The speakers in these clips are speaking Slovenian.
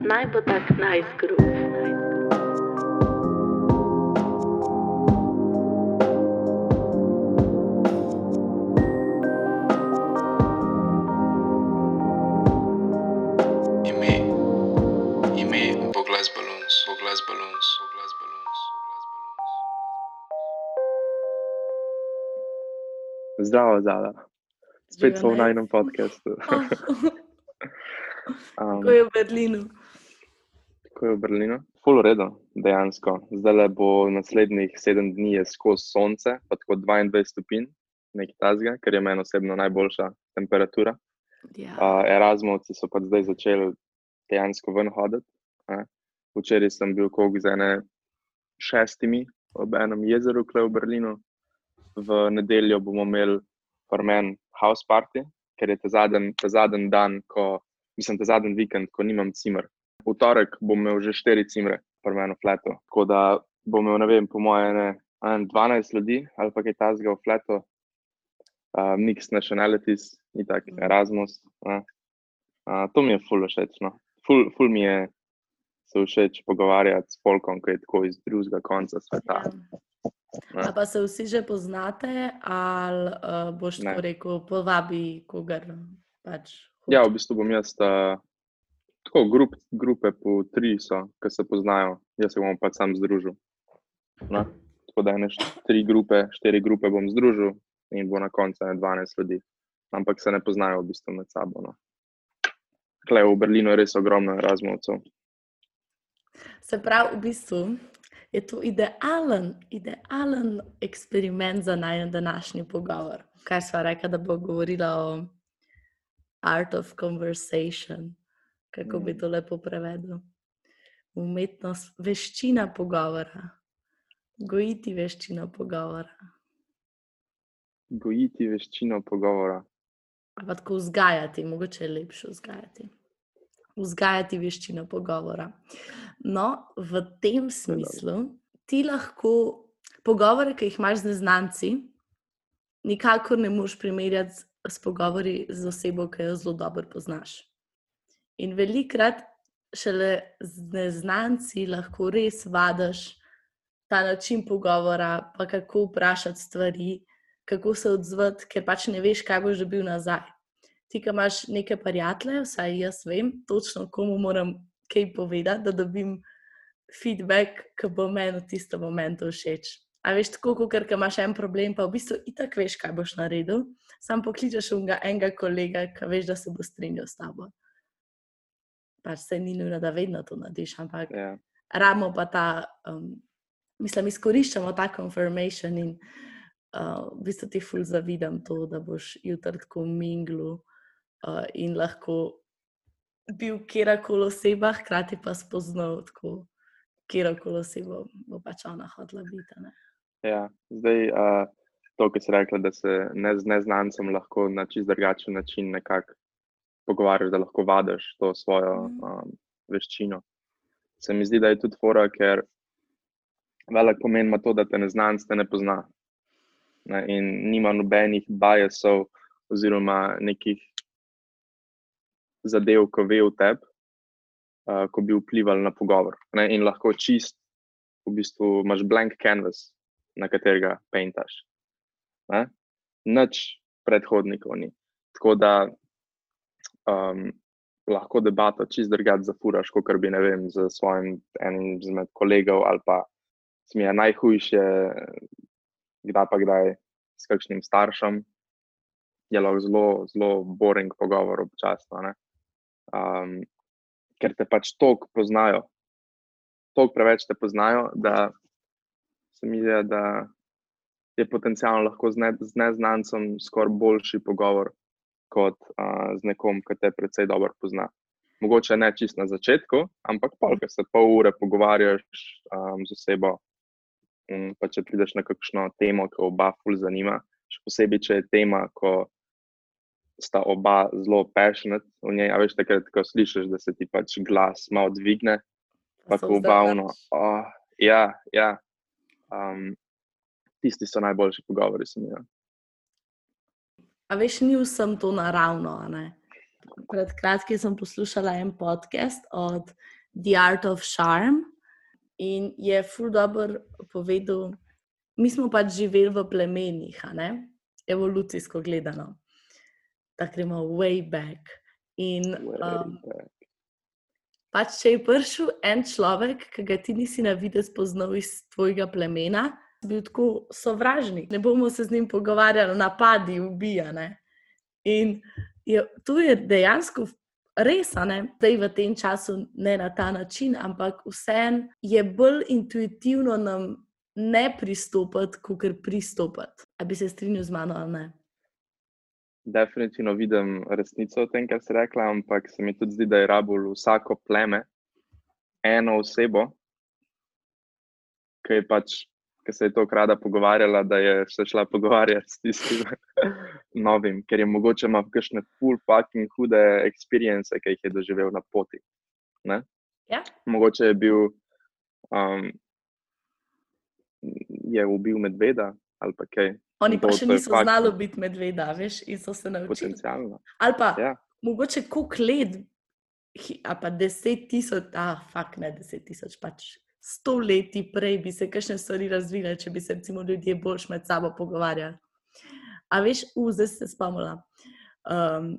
Naj bo tak najzgrub. ime, ime, Boglas Balloons, Boglas Balloons, Boglas Balloons, Boglas Balloons. Zdravo, Zala. Spet smo v naj- najnem podkastu. Um, Ko je v Berlinu. Ko je v Berlinu? Ful redo, dejansko. Zdaj le bo naslednjih sedem dni je skozi sonce, pa tako 22 stopinj, nekaj tazga, ker je meni osebno najboljša temperatura. Ja. Uh, Erasmovci so pa zdaj začeli dejansko ven hoditi. ne. Včeraj sem bil koliko z ene šestimi ob enem jezeru, kle v Berlinu. V nedeljo bomo imeli formen house party, ker je ta zadnji, dan, ko, mislim, ta zadnji vikend, ko nimam cimer. V torek bom imel že štiri cimre, formeno fleto. Tako da bom imel, ne vem, po moje, ne, ene 12 ljudi ali pa kaj tasga v fleto. Uh, mix nationalities, itak, Mhm. Erasmus. ne. Uh, to mi je ful všeč. No. Ful, ful mi je se všeč pogovarjati s polkom, ki je tako iz drugega konca sveta. Ja. A pa se vsi že poznate, ali uh, boš Ne. tako rekel, povabi kogar? Pač, Ja, hoče? v bistvu bom jaz uh, tako grup, grupe po tri so, ki se poznajo, jaz se bom pa sam združil. No. Tako da ene št- tri grupe, štiri grupe bom združil in bo na koncu ene 12 ljudi. Ampak se ne poznajo v bistvu med sabo. No. Klej v Berlinu je res ogromno Erasmovcev. Se pravi, v bistvu je to idealen, idealen eksperiment za naj današnji pogovor. Kaj sva rekla, da bo govorila o art of conversation, kako bi Mm. to lepo prevedel. Umetnost, veščina pogovora, gojiti veščino pogovora. Gojiti veščino pogovora. Pa tako vzgajati, mogoče je lepše vzgajati. Vzgajati veščino pogovora. No, v tem smislu ti lahko pogovore, ki jih imaš z neznanci, nikakor ne moreš primerjati s pogovori z osebo, ki jo zelo dobro poznaš. In velikrat šele z neznanci lahko res vadiš ta način pogovora, pa kako vprašati stvari, kako se odzvati, ker pač ne veš, kaj boš dobil nazaj. Ti, ki imaš neke prijatelje, vsaj jaz vem, točno komu moram kaj povedati, da dobim feedback, ki bo meni v tistem momentu všeč. A veš, tako kot ker imaš en problem, pa v bistvu itak veš, kaj boš naredil, sam pokličeš enega kolega, ki veš, da se bo strinjal s tabo. Pač se ni nujno, da vedno to narediš, ampak Ja. ramo pa ta, um, mislim, izkoriščamo ta confirmation in uh, v bistvu ti ful zavidam to, da boš jutri tako minglu uh, in lahko bil kjerkoli oseba, hkrati pa spoznal tako kjerkoli osebo, bo pač ona hotela biti. Ja, zdaj uh, to, kar si rekla, da se ne z neznancem lahko na čist drugačen način nekako pogovarjaš, da lahko vadiš to svojo Mhm. um, veščino. Se mi zdi, da je tudi fora, ker velik pomen ima to, da te neznanc te ne pozna. Ne, in nima nobenih biasov oziroma nekih zadev, ko ve v tebi, uh, ko bi vplivali na pogovor. Ne, in lahko čist, v bistvu imaš blank canvas, na katerega paintaš. Ne? Nič predhodnikov ni. Tako da um, lahko debato čist drugače zafuraš, kot bi ne vem, z svojim enim izmed kolegov, ali pa mi je najhujše, kdaj pa kdaj s kakšnim staršem. Je lahko zelo, zelo boring pogovor občasno. ne. Um, ker te pač toliko poznajo, toliko preveč te poznajo, da se mi zdi, da je potencialno lahko z, ne, z neznancem skoraj boljši pogovor kot uh, z nekom, ki te precej dobro pozna. Mogoče ne čist na začetku, ampak pol, ker se pol ure pogovarjaš um, z osebo. In pa če prideš na kakšno temo, ki oba ful zanima, še posebej, če je tema, ko sta oba zelo passionate v njej. A veš, takrat, ko slišiš, da se ti pač glas malo dvigne, pa ko obavno. vzdrkaš. Oh, ja, ja. Um, tisti so najboljši pogovori, se mi zdi. A veš, ni vsem to naravno. pred kratkim sem poslušala en podcast od The Art of Charm in je ful dobro povedal, mi smo pač živeli v plemenih, evolucijsko gledano. Tako gremo way back. In um, pač, če je prišel en človek, ki ga ti nisi na vidi spoznal iz tvojega plemena, bil tako sovražnik. Ne bomo se z njim pogovarjali, napadi, ubijane. In je, to je dejansko res, da je v tem času ne na ta način, ampak vseeno je bolj intuitivno nam ne pristopiti, kot pristopiti. A bi se strinjal z mano ali ne? Definitivno vidim resnico v tem, kar si rekla, ampak se mi tudi zdi, da je rabul vsako pleme eno osebo, ki je pač ki se je to krada pogovarjala, da je se šla pogovarjati s tistim novim, ker je mogoče ima kakšne full fucking hude experience, ki jih je doživel na poti. Ja. Mogoče je bil, um, je ubil medveda ali pa kaj. Oni pa še niso fakt... znali biti medveda, veš, in so se naučili. Potencialno. Ali pa Ja. mogoče koliko let, a pa deset tisoč, ah, fakt ne deset tisoč, pač sto leti prej bi se kakšne stvari razvile, če bi se recimo ljudje boljš med sabo pogovarjali. A veš, u, zdaj se spomnila. Um,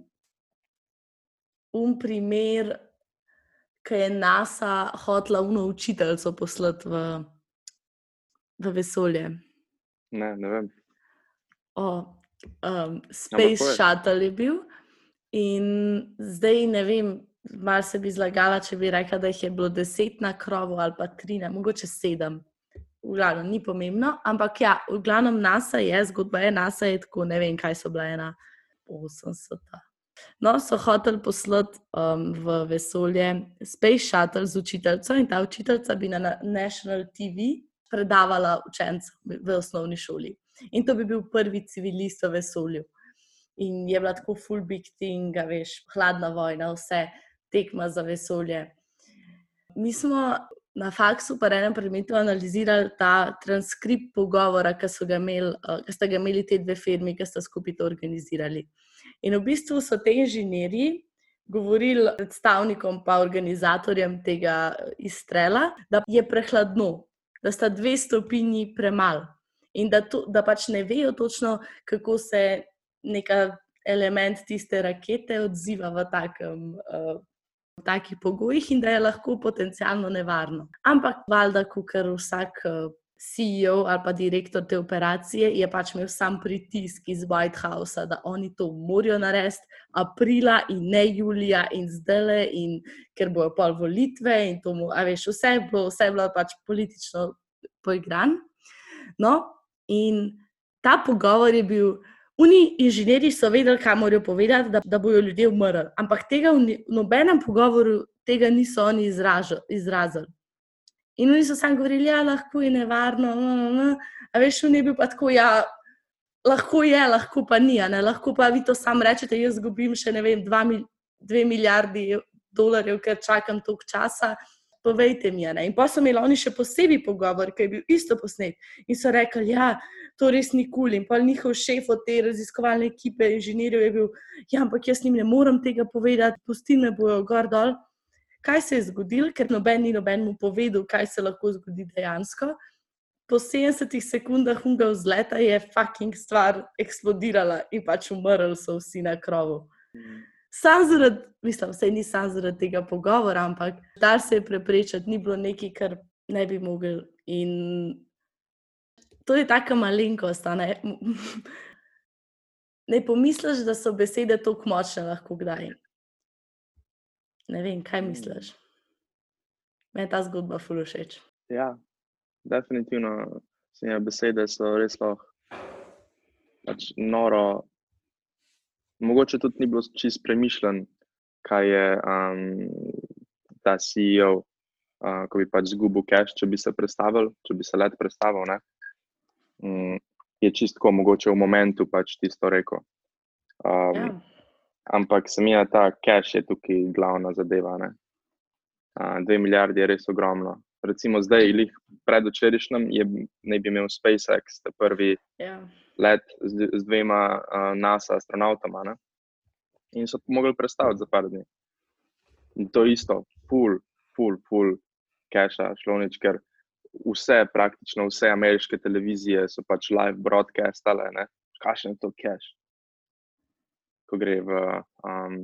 un primer, ki je NASA hotla uno učiteljico poslati v, v vesolje. Ne, ne vem. O, um, Space povej. Shuttle je bil. In zdaj ne vem, malo se bi zlagala, če bi rekla, da jih je bilo deset na krovu ali pa tri, ne, mogoče sedem. V glavnem, ni pomembno, ampak ja, v glavnem NASA je, zgodba je NASA je tako, ne vem, kaj so bila ena 80. No, so hoteli poslati um, v vesolje Space Shuttle z učiteljico in ta učiteljica bi na na National TV predavala učencem v- osnovni šoli. In to bi bil prvi civilist v vesolju. In je bila tako full big thing, veš, hladna vojna, vse tekma za vesolje. Mi smo na faksu, pa enem predmetu, analizirali ta transkript pogovora, ki so ga imeli, eh, ki sta ga imeli te dve firmi, ki sta skupaj to organizirali. In v bistvu so te inženirji govorili predstavnikom, pa organizatorjem tega eh, izstrela, da je prehladno, da sta dve stopinji premalo. In da, to, da pač ne vejo točno, kako se neka element tiste rakete odziva v takem. Uh, v takih pogojih in da je lahko potencialno nevarno. Ampak, valjda, kot vsak eh, CEO ali pa direktor te operacije, je pač imel sam pritisk iz White Housea, da oni to morajo narediti aprila in ne julija in zdaj, in ker bojo pol volitve in to, mu- a veš, vse je bilo, vse je bilo pač politično poigran. No, in ta pogovor je bil. Oni inženirji so vedeli, kaj morajo povedati, da, da bodo ljudje umrli. Ampak tega v v nobenem pogovoru tega niso oni izrazili. In oni so samo govorili, da ja, lahko je nevarno. No, no, no. A veš, on je bil pa tako, ja, lahko je, lahko pa ni. Ne? Lahko pa vi to sam rečete, jaz izgubim še ne vem, dva, dve milijardi dolarjev, ker čakam toliko časa. Povejte mi. In pa so imeli oni še posebej pogovor, ki je bil isto posnet. In so rekli, ja, to res ni kul. Cool. In pa njihov šef od te raziskovalne ekipe, inženirjev, je bil, ja, ampak jaz jim ne morem tega povedati, pusti me bojo gor dol. Kaj se je zgodilo, ker noben ni noben mu povedal, kaj se lahko zgodi dejansko. Po 70 sekundah unga vzleta je fucking stvar eksplodirala in pač umrli so vsi na krovu. Sam zaradi, mislim, vse ni sam zaradi tega pogovora, ampak dar se je preprečiti, ni bilo nekaj, kar ne bi mogel. In to je taka malenkost. Ne? ne pomisliš, da so besede tako močne, lahko kdaj. Ne vem, kaj misliš. Meni je ta zgodba fulušeč. Ja, definitivno mi besede so res lahko pač noro. Mogoče tudi ni bilo čist premišljen, kaj je um, ta CEO, uh, ko bi pač izgubil cash, če bi se predstavil, če bi se let predstavil. Ne? Mm, je čistko mogoče v momentu pač tisto rekel. Um, Ja. Ampak se mi je ta cash je tukaj glavna zadeva. Ne? Uh, dve milijardi je res ogromno. Recimo zdaj, lih predvčerajšnjem, je naj bi imel SpaceX ta prvi Ja. let z, z dvema uh, NASA astronautoma. Ne? in so mogli predstaviti za par dni. In to isto, full, full, full cache, šlo nič, ker vse, praktično vse ameriške televizije so pač live broadcastale, ne, kakšen je to cache. Ko gre v, um,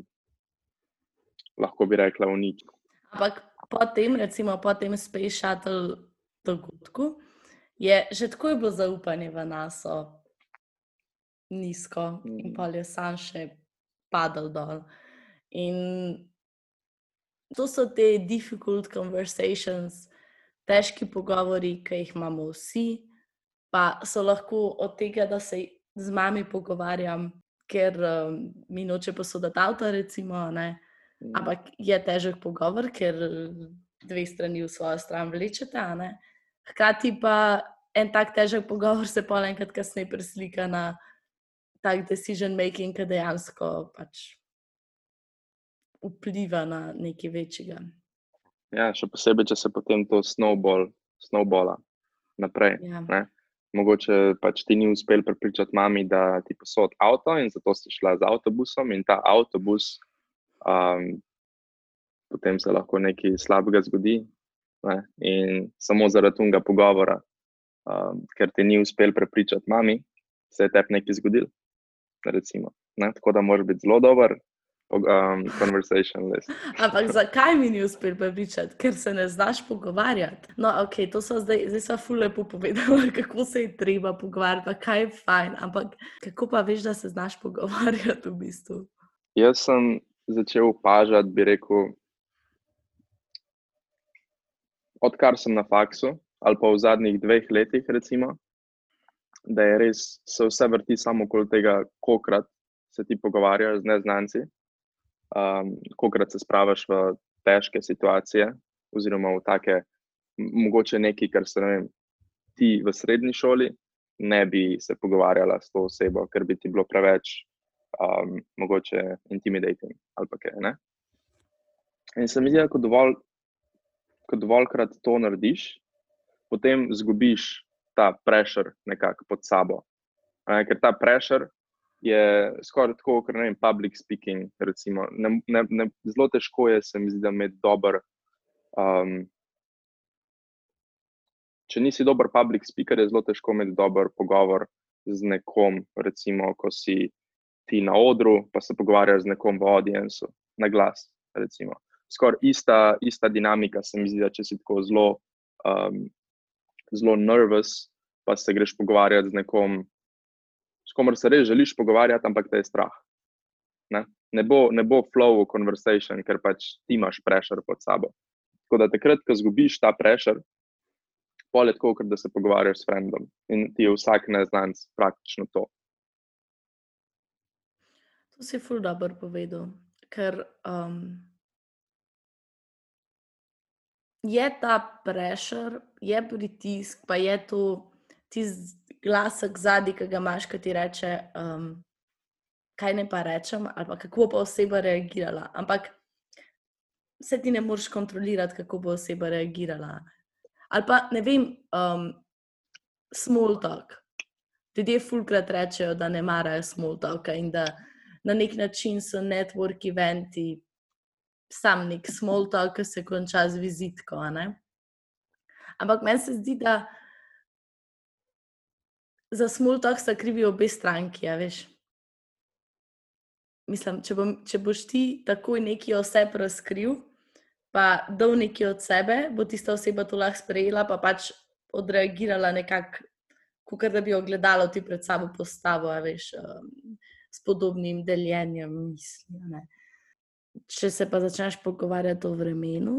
lahko bi rekla, v nič. Ampak potem, recimo po tem Space Shuttle dogodku, je že tako je bilo zaupanje v nas nizko in Mm. pa je sam še padal dol. In to so te difficult conversations, težki pogovori, ki jih imamo vsi, pa so lahko od tega, da se z mami pogovarjam, ker um, mi noče posoditi avto, recimo, ne. Mm. Ampak je težek pogovor, ker dve strani v svojo stran vlečete. Hkrati pa en tak težek pogovor se pa enkrat kasneje preslika na tak decision making, ki dejansko pač vpliva na nekaj večjega. Ja, še posebej, če se potem to snowball, snowballa naprej. Ja. Ne? Mogoče pač ti ni uspel prepričati mami, da ti posod avto, in zato si šla z avtobusom, in ta avtobus, um, potem se lahko nekaj slabega zgodi. Ne? In samo zaradi tega pogovora, um, ker ti ni uspel prepričati mami, se je tebi nekaj zgodilo. Recimo, ne? Tako da moraš biti zelo dober. Um, conversation list. Ampak zakaj mi ni uspel prepričati? Ker se ne znaš pogovarjati. No, ok, to so zdaj, zdaj so ful lepo povedali, kako se je treba pogovarjati, kaj je fajn. Ampak kako pa veš, da se znaš pogovarjati v bistvu? Jaz sem začel opažati, bi rekel, odkar sem na faksu, ali pa v zadnjih dveh letih, recimo, da je res se vse vrti samo okoli tega, kolikrat se ti pogovarjaš z neznanci, um, kolikrat se spravaš v težke situacije, oziroma v take, mogoče nekaj, kar se ne vem, ti v srednji šoli ne bi se pogovarjala s to osebo, ker bi ti bilo preveč um, mogoče intimidating ali pa kaj. Ne? In se mi zdi, da ko dovolj, ko dovoljkrat to narediš, potem izgubiš ta prešer nekako pod sabo. Ne, ker ta prešer je skoraj tako, kot ne vem, public speaking. Recimo. Ne, ne, ne, zelo težko je, se mi zdi, da imeti dober. Um, če nisi dober public speaker, je zelo težko imeti dober pogovor z nekom, recimo, ko si ti na odru, pa se pogovarjaš z nekom v audiencu, na glas. Recimo. Skoraj ista, ista dinamika se mi zdi, da če si tako zelo, um, zelo nervous, pa se greš pogovarjati z nekom, s komer se res želiš pogovarjati, ampak te je strah. Ne, ne, bo, ne bo flow v conversation, ker pač ti imaš prešer pod sabo. Tako da takrat, ko izgubiš ta prešer, pol je tako, da se pogovarjaš s frendom in ti je vsak neznanc praktično to. To si ful dobro povedal, ker um, je ta prešer, je pritisk, pa je to tisti glasek zadnji, ki ga imaš, ki ti reče, um, kaj ne pa rečem, ali pa kako bo oseba reagirala. Ampak se ti ne moreš kontrolirati, kako bo oseba reagirala. Ali pa ne vem, um, small talk. Ljudje fulkrat rečejo, da ne marajo small talka in da na nek način so network eventi sam nek small talk, ki se konča z vizitko. ne. Ampak meni se zdi, da za small talk sta krivi obe stranki, a veš. Mislim, če, bom, če boš ti takoj nekaj o sebi razkril, pa dal nekaj od sebe, bo tista oseba to lahko sprejela, pa pač odreagirala nekako, kot da bi jo gledalo ti pred sabo postavo, a veš, um, s podobnim deljenjem misli. ne. Če se pa začneš pogovarjati o vremenu,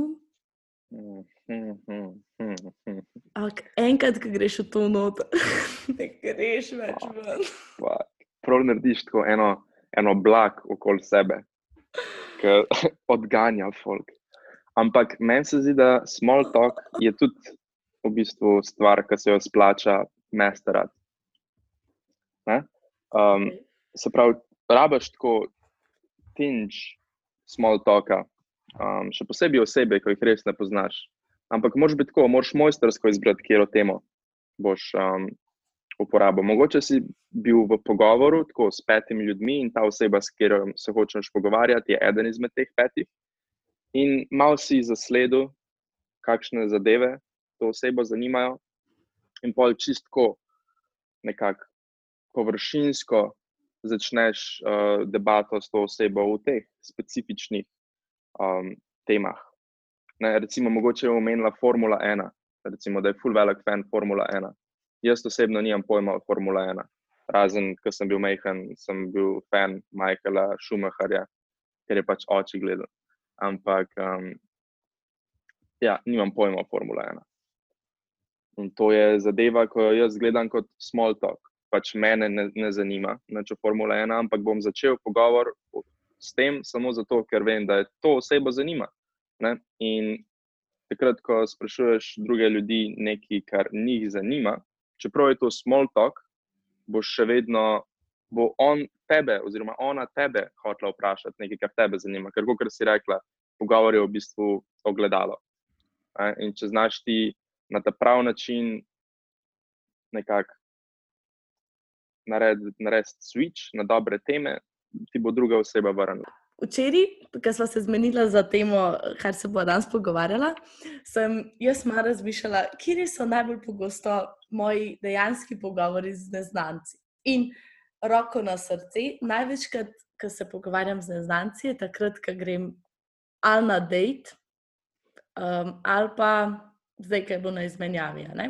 ampak enkrat, ko greš v to noto, ne greš več ven. Fuck. Prav narediš tako eno, eno blag okoli sebe, ki odganja folk. Ampak meni se zdi, da small talk je tudi v bistvu stvar, ki se jo splača masterati. Ne? Um. Se pravi, rabaš tako tinge small talka, um, še posebej osebe, ki jih res ne poznaš. Ampak moraš biti tako, moraš mojstersko izbrati, kjer o temo boš um, uporabo. Mogoče si bil v pogovoru tako s petimi ljudmi in ta oseba, s katero se hočeš pogovarjati, je eden izmed teh petih. In malo si zasledil, kakšne zadeve to osebo zanimajo, in pol čistko, nekako površinsko začneš uh, debato s to osebo v teh specifičnih um, temah. Ne, recimo, mogoče je omenila Formula 1, recimo, da je full velik fan Formula 1. Jaz osebno nimam pojma o Formula 1. Razen, ko sem bil majhen, sem bil fan Michaela Schumacherja, ker je pač oči gledal. Ampak, um, ja, nimam pojma o Formula 1. In to je zadeva, ko jo jaz gledam kot small talk. Pač mene ne, ne zanima, če Formula 1, ampak bom začel pogovor s tem samo zato, ker vem, da je to osebo zanima. Ne? In takrat, ko sprašuješ druge ljudi nekaj, kar njih zanima, čeprav je to small talk, boš še vedno, bo on tebe, oziroma ona tebe, hotela vprašati nekaj, kar tebe zanima. Ker, kot si rekla, pogovor je v bistvu ogledalo. In če znaš ti na ta prav način nekako narediti nared switch na dobre teme, ti bo druga oseba vrnila. Včeraj, ko smo se zmenili za temo, kar se bo danes pogovarjala, sem jaz malo razmišljala, kje so najbolj pogosto moji dejanski pogovori z neznanci. In roko na srce, največkrat, ko se pogovarjam z neznanci, je takrat, ko grem ali na dejt, um, ali pa zdaj, ki bo na izmenjavi. Ne,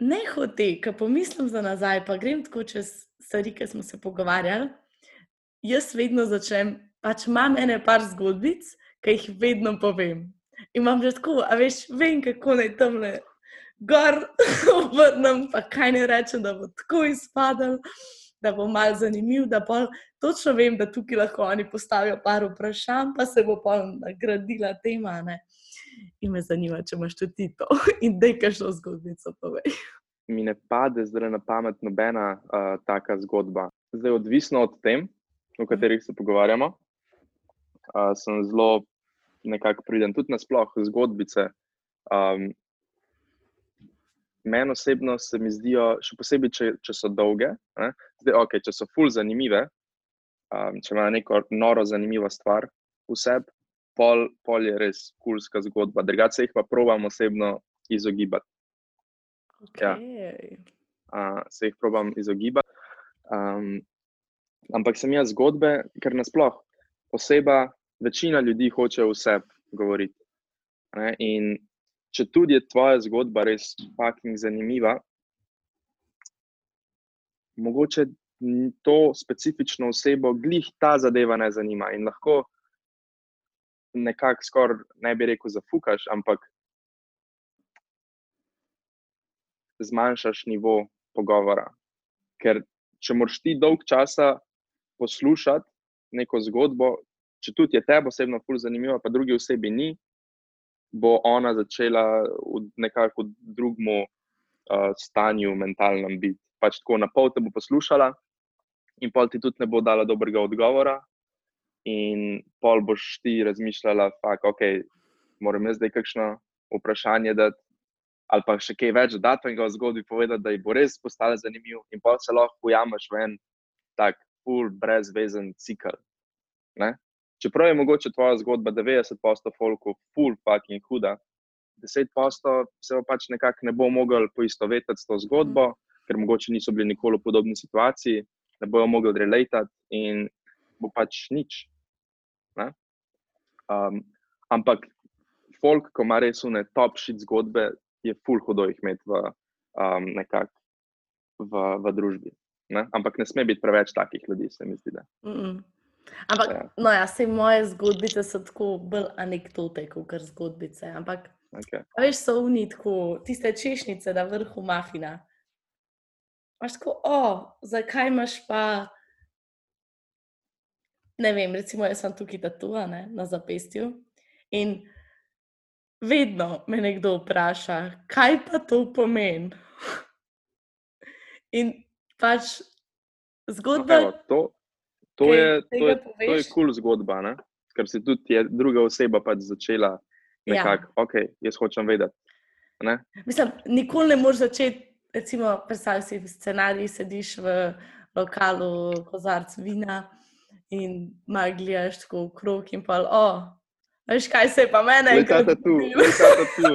ne hote, ki pomislim za nazaj, pa grem tako čez stvari, ki smo se pogovarjali. Jaz vedno začnem, pač imam ene par zgodbic, ki jih vedno povem. Imam že tako, a veš, vem, kako naj tam le gor obrnem, pa kaj ne rečem, da bo tako izpadel, da bo mal zanimiv, da pa točno vem, da tukaj lahko oni postavijo par vprašanj, pa se bo pa nagradila tema. Ne in me zanima, če imaš tudi to in da je kakšno zgodbico povej. Mi ne pade zdaj na pamet nobena uh, taka zgodba. Zdaj, odvisno od tem, o katerih se pogovarjamo, uh, sem zelo nekako priden tudi nasplošno zgodbice. Um, Meni osebno se mi zdijo, še posebej, če, če so dolge, zdaj, okay, če so fully zanimive, um, če imajo neko noro zanimivo stvar v sebi, pol, pol je res kulska zgodba. Drugače jih pa provam osebno izogibati. Okay. Ja. Uh, se jih provam izogibati. Um, ampak sem jaz zgodbe, ker nasplošno oseba, večina ljudi hoče vse govoriti. Ne? In če tudi je tvoja zgodba res fucking zanimiva, mogoče to specifično osebo glih ta zadeva ne zanima in lahko nekako skoraj ne bi rekel, zafukaš, ampak zmanjšaš nivo pogovora. Ker če moraš ti dolg časa poslušati neko zgodbo, če tudi je tebi osebno ful zanimivo, pa drugi osebi ni, bo ona začela v nekako drugmu uh, stanju mentalnem biti. Pač tako na pol te bo poslušala in pol ti tudi ne bo dala dobrega odgovora, in pol boš ti razmišljala, da okay, moram jaz zdaj kakšno vprašanje dati, ali pa še kaj več dati in ga v zgodbi povedati, da ji bo res postala zanimiv, in pa se lahko ujameš v en tak, full, brezvezen cikl. Ne? Čeprav je mogoče tvoja zgodba 90% folku, full, fucking huda. 10% se pač nekako ne bo mogel poistovetiti s to zgodbo, mm. ker mogoče niso bili nikoli v podobni situaciji, ne bojo mogli relatati in bo pač nič. Um, ampak folk, ko ima res une top shit zgodbe, je full hudo jih imeti v, um, nekak, v, v družbi. Ne? Ampak ne sme biti preveč takih ljudi, se mi zdi. Mm -mm. Ampak, ja. no, ja, se moje zgodbice so tako bolj anekdote, kot zgodbice. Ampak, okay. veš, so unitko, tiste češnjice na vrhu mafina. Máš tako, o, zakaj imaš pa ne vem, recimo, jaz sem tukaj tatua ne, na zapestju. In vedno me nekdo vpraša, kaj pa to pomeni. In pač zgodba. No, to, to, je, to, je, to je kul cool zgodba, ne? ker si tudi druga oseba pač začela nekako, ja. ok, jaz hočem vedeti. Ne? Mislim, nikoli ne moreš začeti recimo, predstavljaj si scenarij, sediš v lokalu, kozarc vina in malo gledaš tako v krog in pa, o, veš kaj se je pa mene. Lekata tu, lekata tu.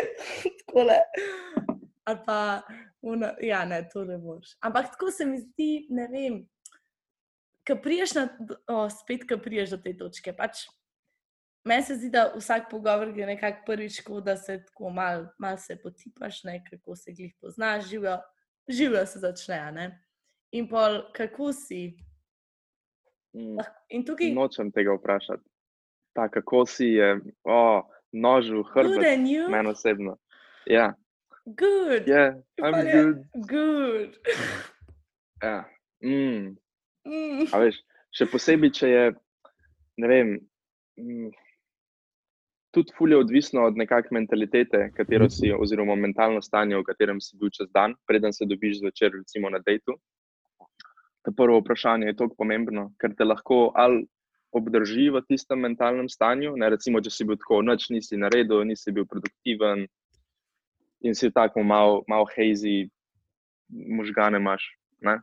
Takole. Ali pa, una, ja, ne, to ne moreš. Ampak tako se mi zdi, ne vem, ko priješ na, o, spet, ko priješ do te točke, pač Meni se zdi, da vsak pogovor gre nekako prvič, ko da se tako malo mal se potipaš, ne, kako se jih poznaš, živijo, živijo se začne. Ne. In pol, kako si. Mm. In tukaj Nočem tega vprašati. Ta, kako si je, oh, nož v good hrbet, meni osebno. Ja, good, yeah, In I'm je, good. good. Ja. Mm. Mm. A veš, še posebej, če je, ne vem, mm, tudi fulje odvisno od nekakšne mentalitete, katero si, oziroma mentalno stanje, v katerem si bil čez dan, preden se dobiš zvečer, recimo na dejtu. To prvo vprašanje je tako pomembno, ker te lahko ali obdrži v tistem mentalnem stanju, ne, recimo, če si bil tako, noč nisi naredil, nisi bil produktiven in si tako malo mal hazy, možgane imaš. Ne?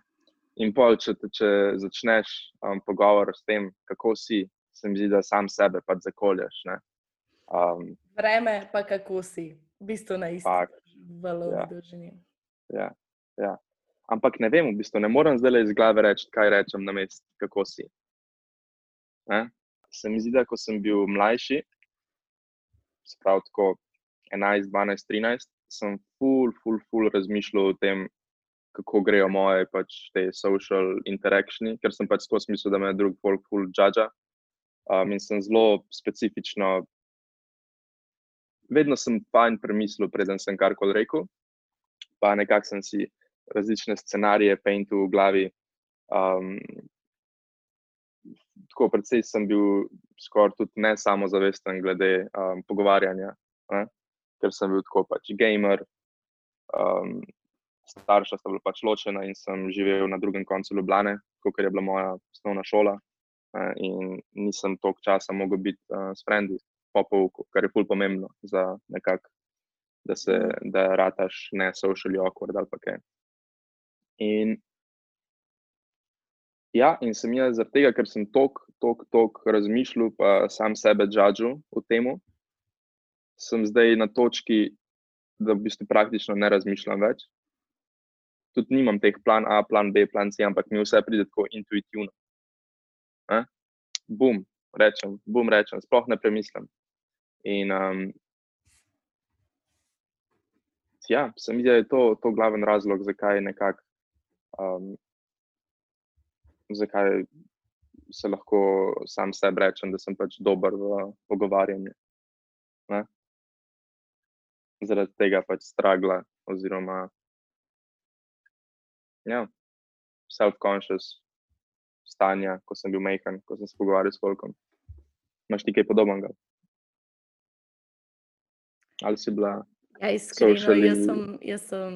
In pol, če, če začneš um, pogovor s tem, kako si, se mi zdi, da sam sebe pač zakoljaš. ne. Um, Vreme pa kako si, v bistvu na isti valovni ja. dolžini. ja, ja. Ampak ne vem, v bistvu ne morem zdaj iz glave reči, kaj rečem na mest, kako si. Ne? Se mi zdi, da ko sem bil mlajši, se pravi tako 11, 12, 13, sem full, full, full razmišljal o tem, kako grejo moje pač te social interactioni, ker sem pač skozi mislil, da me drug folk full judge. Um, in sem zelo specifično, vedno sem fajn premislil, preden sem karkoli rekel, pa nekako sem si različne scenarije paintil v glavi. Um, tako predvsej sem bil skoraj tudi ne samozavesten glede um, pogovarjanja, ne? ker sem bil tako pač gamer. Um, starša sta bila pač ločena in sem živel na drugem koncu Ljubljane, kot je bila moja osnovna šola. ne, In nisem toliko časa mogel biti uh, s frendi po pouku, kar je ful pomembno za nekako, da se, da rataš ne socially awkward ali pa kaj. In Ja, in sem jaz zaradi tega, ker sem tok, tok, tok razmišljal, pa sam sebe judžil v tem, sem zdaj na točki, da v bistvu praktično ne razmišljam več. Tudi nimam teh plan A, plan B, plan C, ampak mi vse pride tako intuitivno. Ne? Bum, rečem, bum, rečem, sploh ne premislim. In um, ja, se mi zdi, da je to, to glaven razlog, zakaj nekako. Um, zakaj se lahko sam sebi rečem, da sem pač dober v pogovarjanju. Ne? Zaradi tega pač stragla, oziroma ja, self-conscious stanja, ko sem bil majhen, ko sem se pogovarjal s folkom. Imaš ti kaj podobnega? Ali si bila? Ja, iskreno, Socially- jaz sem, jaz sem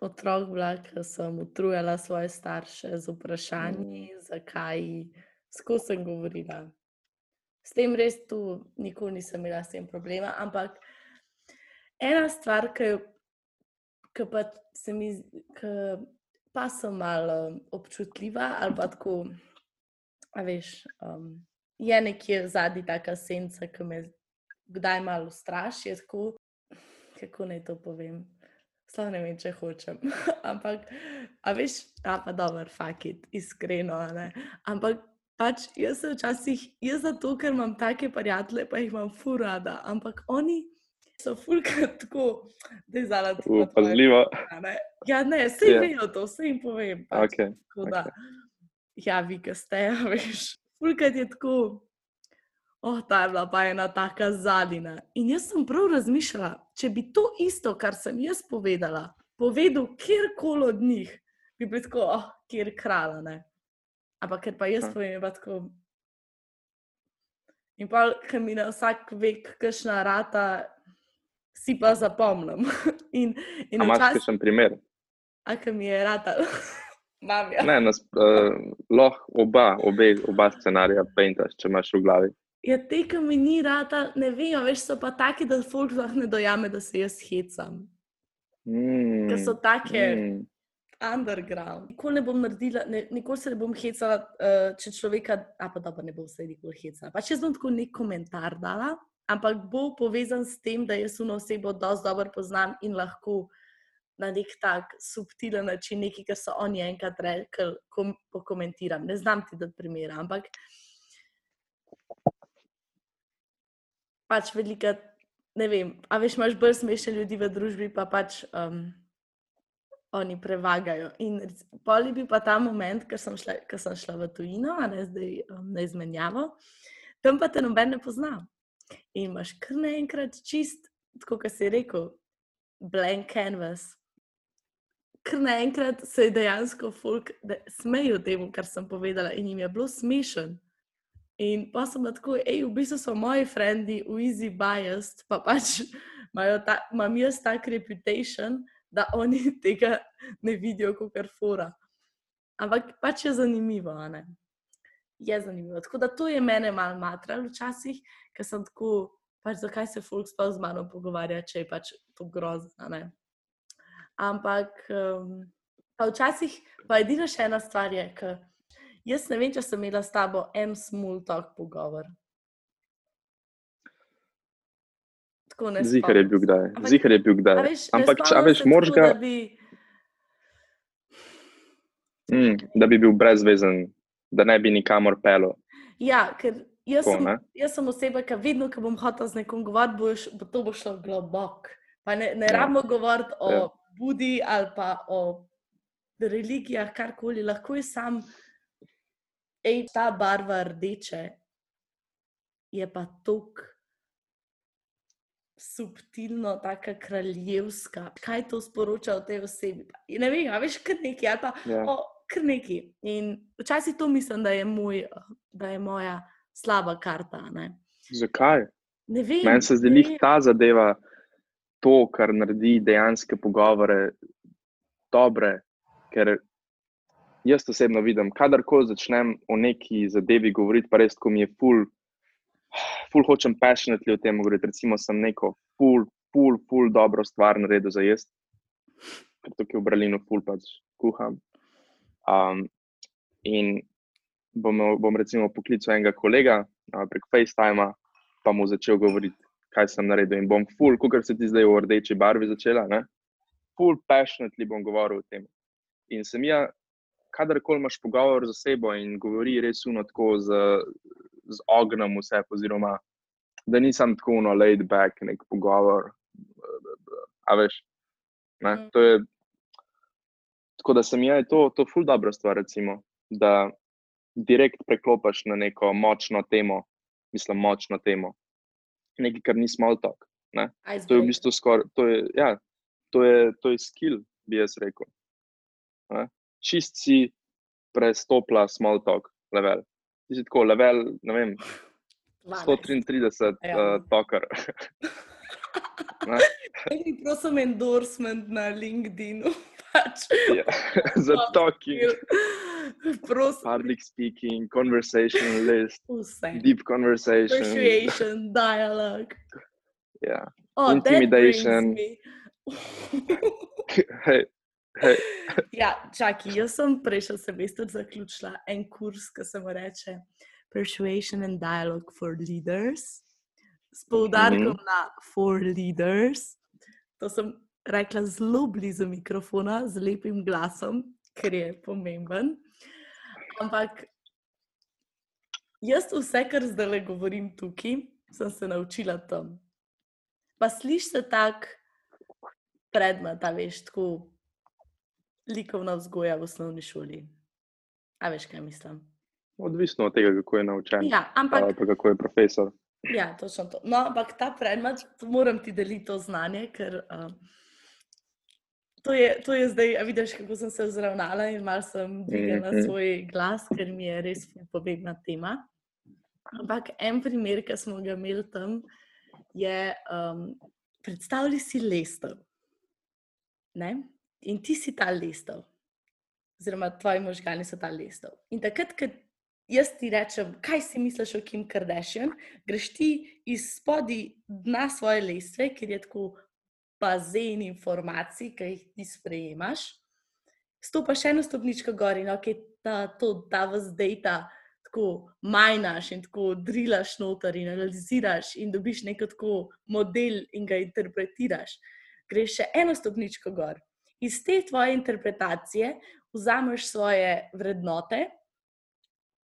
otrok bila, ki sem utrujala svoje starše z vprašanji, zakaj, skozi sem govorila. S tem res tu nikoli nisem imela s tem problema, ampak ena stvar, ki, pa se mi, ki pa sem malo občutljiva ali pa tako, a veš, um, je nekje zadnji taka senca, ki me kdaj malo straši, je tako, kako naj to povem. Sploh ne vem, če hočem. Ampak, a veš, a pa dobro, fakit, iskreno. Ne? Ampak pač jaz se včasih, jaz zato, ker imam take prijatelje, pa jih imam furada, ampak oni so fulkrat tako, da je zala tako. Pazljivo. Ja, ne, vse Ja. vejo to, vse jim povem. Pač. Okay. Tako da, ja, vi, ki ste, veš, fulkrat je tako. Oh, ta je bila pa ena taka zadina. In jaz sem prav razmišljala, če bi to isto, kar sem jaz povedala, povedal kjerkoli od njih, bi bil tako, oh, kjer krala. Ne? Ampak ker pa jaz povem, je pa tako. In pa, ker mi na vsak vek, kakšna rata, si pa zapomnim. In, in imaš včasih, kakšen primer? a ker mi je rata, mam ja. Ne, nas, uh, lahko oba, obe, oba scenarija paintaš, če imaš v glavi. Ja, te, ki mi ni rata, ne vem, veš, so pa taki, da folk sploh ne dojame, da se jaz hecam. Mm, ki so take mm. underground. Nikoli ne bom naredila, ne, nikoli se ne bom hecala, uh, če človeka, a pa dobro, ne bom se nikoli hecala. Pa če bom tako nek komentar dala, ampak bo povezan s tem, da jaz uno osebo dosti dobro poznam in lahko na nek tak subtilen način nekaj, kar so oni enkrat rekli, kom, pokomentiram. Ne znam ti dati primera, ampak pač velika, ne vem, a veš, imaš bolj smešne ljudi v družbi, pa pač um, oni prevagajo. In rec- pol je bil pa ta moment, ker sem šla, ker sem šla v tujino, a ne zdaj um, na izmenjavo, tam pa te noben ne pozna. In imaš kar naenkrat čist, tako kot si rekel, blank canvas. Ker naenkrat se je dejansko folk smejijo temu, kar sem povedala, in jim je bilo smešen. In pa sem tako, hej, v bistvu so moji frendi v easy biased, pa pač imam jaz tak reputation, da oni tega ne vidijo kot kar fora. Ampak pač je zanimivo, ne? Je zanimivo. Tako da to je mene malo matralo včasih, ker sem tako, pač zakaj se folk sploh z mano pogovarja, če je pač to grozno, ne? Ampak um, pa včasih, pa edina še ena stvar je, ker jaz ne vem, če sem imela s tabo en small talk pogovor. Tako ne Zihar je bil kdaj. Ampak- Zihar je bil kdaj. Veš, Ampak, če veš, moraš ga, da bi, mm, da bi bil brezvezen, da ne bi nikamor pelo. Ja, ker jaz Tako, sem, jaz sem oseba, ki vedno, ko bom hotel z nekom govoriti, bo, š- bo to bo šlo globoko. Pa ne, ne Ja. rabimo govoriti o Ja. Budi ali pa o religijah, karkoli, lahko je sam, ej, ta barva rdeče je pa tok subtilno, taka kraljevska. Kaj to sporoča o tej osebi? Pa, ne vem, a veš, kar nekaj, ali pa Ja. o, kar nekaj. In včasih to mislim, da je, moj, da je moja slaba karta. Ne, Zakaj? ne vem. Meni se zdi, lih vem. ta zadeva to, kar naredi dejanske pogovore dobre. Ker jaz osebno vidim, kadarkoli začnem o neki zadevi govoriti, pa res, ko mi je ful, ful hočem passionately o tem govoriti. Recimo, sem neko ful, ful, ful dobro stvar naredil za jesti, ker tukaj v Berlinu ful pač kuham. Um, in bom, bom recimo poklical enega kolega uh, prek FaceTima, pa mu začel govoriti, kaj sem naredil. In bom ful, kot se ti zdaj v rdeči barvi začela, ne? ful passionately bom govoril o tem. In sem ja, kadarkoli imaš pogovor z osebo in govori res uno tako z, z ognjem vse, oziroma da nisem tako uno laid back, nek pogovor. A veš, ne? Mm. To je, tako da sem ja, je to, to ful dobra stvar, recimo, da direkt preklopiš na neko močno temo, mislim, močno temo. Nekaj, kar ni small talk. To je v bistvu skoraj, to je, ja, to je, to je skill, bi jaz rekel. Ne? Čist si prestopila small talk level. Ti si tako level, ne vem, 12. 133 Ja. uh, tokar. Ne? Mi prosim endorsement na LinkedInu. Pač. Ja. Za talking, Prosim, public speaking, conversation list, vse. deep conversation. Persuasion, dialogue. Ja. Oh, Intimidation. That hej. ja, čakaj, jaz sem prejšnji semester zaključila en kurs, ki se mu reče Persuasion and Dialogue for Leaders, s poudarkom Mhm. na for leaders. To sem rekla zelo blizu mikrofona, z lepim glasom, ker je pomemben. Ampak jaz vse, kar zdaj le govorim tukaj, sem se naučila tam. Pa slišiš se tak predmet, a veš, tako likovna vzgoja v osnovni šoli. A veš, kaj mislim? Odvisno od tega, kako je naučen. Ja, ampak ali pa kako je profesor. Ja, točno to. No, ampak ta predmet, moram ti deliti to znanje, ker uh, to, je, to je zdaj, a vidiš, kako sem se vzravnala in malo sem dvignila Mhm. svoj glas, ker mi je res pomembna tema. Ampak en primer, ki smo ga imeli tam, je, um, predstavljaj si lestev. Ne? In ti si ta lestev, oziroma tvoji možgani so ta lestev. In takrat, ko jaz ti rečem, kaj si misliš o Kim Kardashian, greš ti iz spodaj dna svoje lestve, ker je tako bazen informacij, ki jih ti sprejemaš, stopaš še eno stopničko gor in ok, ta, to, ta vas data tako majnaš in tako drilaš noter in analiziraš in dobiš neko tako model in ga interpretiraš. Greš še eno stopničko gor. Iz te tvoje interpretacije vzameš svoje vrednote,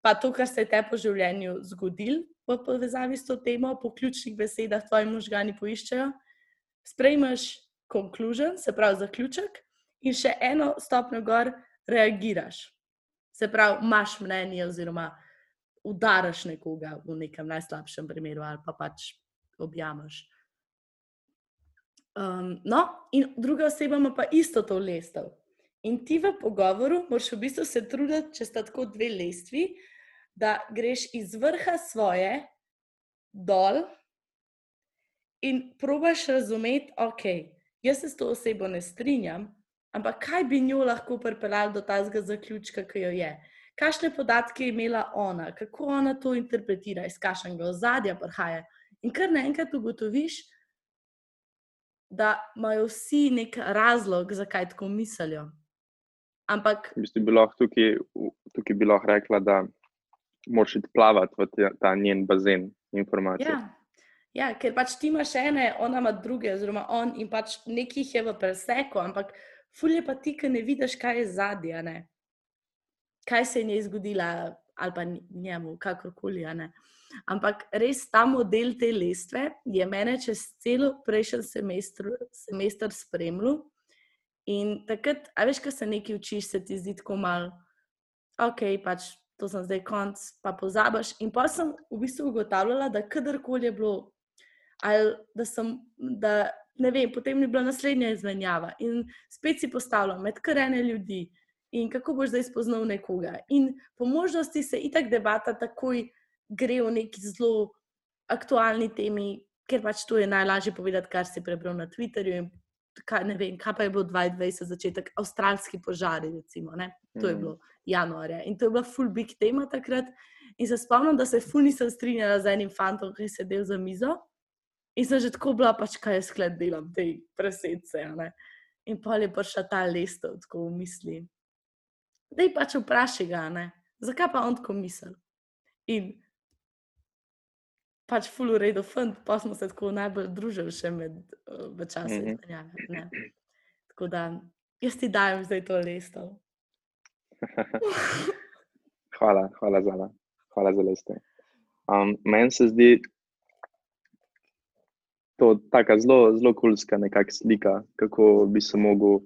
pa to, kar se je te po življenju zgodil v povezavi s to temo, po ključnih besedah tvoji možgani poiščejo, sprejmeš conclusion, se pravi zaključek, in še eno stopnjo gor reagiraš. Se pravi, imaš mnenje, oziroma udaraš nekoga v nekem najslabšem primeru, ali pa pač objameš. Um, no, in druga oseba ima pa isto to lestev. In ti v pogovoru moraš v bistvu se truditi, če sta tako dve lestvi, da greš iz vrha svoje dol in probaš razumeti, ok, jaz se s to osebo ne strinjam, ampak kaj bi njo lahko pripeljalo do tega zaključka, ki jo je. Kakšne podatke je imela ona, kako ona to interpretira, iz kakšnega ozadja prihaja. In kar naenkrat ugotoviš, da imajo vsi nek razlog, zakaj tako mislijo. Ampak. V bistvu bi lahko tukaj, tukaj bi lahko rekla, da moraš iti plavati v ta, ta njen bazen informacij. Ja. ja, ker pač ti imaš ene, ona ima druge, oziroma on in pač nekih je v preseku, ampak fulje pa ti, ki ne vidiš, kaj je zadnja, kaj se je njej zgodila, ali pa njemu, kakorkoli. Ampak res ta model te lestve je mene čez celo prejšnji semestr, semestr spremljal. In takrat, a veš, ko se nekaj učiš, se ti zdi tako malo, ok, pač to sem zdaj konc, pa pozabiš. In pa sem v bistvu ugotavljala, da kadarkoli je bilo, ali da sem, da ne vem, potem je bila naslednja izmenjava in spet si postavljam med karene ljudi in kako boš zdaj spoznal nekoga. In po možnosti se itak debata takoj gre v neki zelo aktualni temi, ker pač to je najlažje povedati, kar si prebral na Twitterju. Kaj, ne vem, kaj pa je bilo 22. začetek, avstralski požari, recimo, ne? to je mhm. bilo januarja. In to je bila full big tema takrat. In se spomnim, da se full nisem strinjala z enim fantom, ki je sedel za mizo. In sem že tako bila, pač kaj jaz skled delam, te presedce. In pa je prišla ta lestev, tako v misli. Da je pač vprašaj ga, ne? zakaj pa on tako misli. In pač full redo fund, pa smo se tako najbolj družili še med uh, časom. Mm -hmm. Tako da jaz ti dajem zdaj to lestev. hvala, hvala za, hvala za lestev. Um, Meni se zdi, to tako zelo, zelo kulska nekakšna slika, kako bi se lahko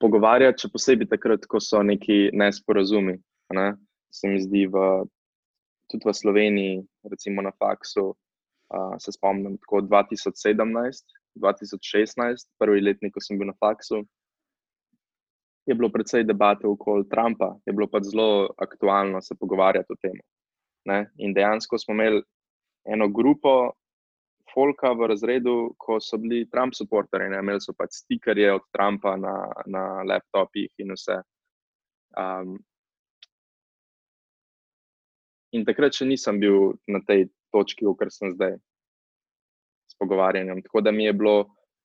pogovarjati, še posebej takrat, ko so neki nesporazumi. Ne? Se mi zdi, v, tudi v Sloveniji, recimo na faksu, uh, se spomnim tako 2017, 2016, prvi letnik, ko sem bil na faksu. Je bilo precej debate okoli Trumpa, je bilo pa zelo aktualno se pogovarjati o tem. In dejansko smo imeli eno grupo folka v razredu, ko so bili Trump supporterji, imeli so pač stikerje od Trumpa na, na laptopih in vse. Um, in takrat še nisem bil na tej točki, v kateri sem zdaj s pogovarjanjem. Tako da mi je bilo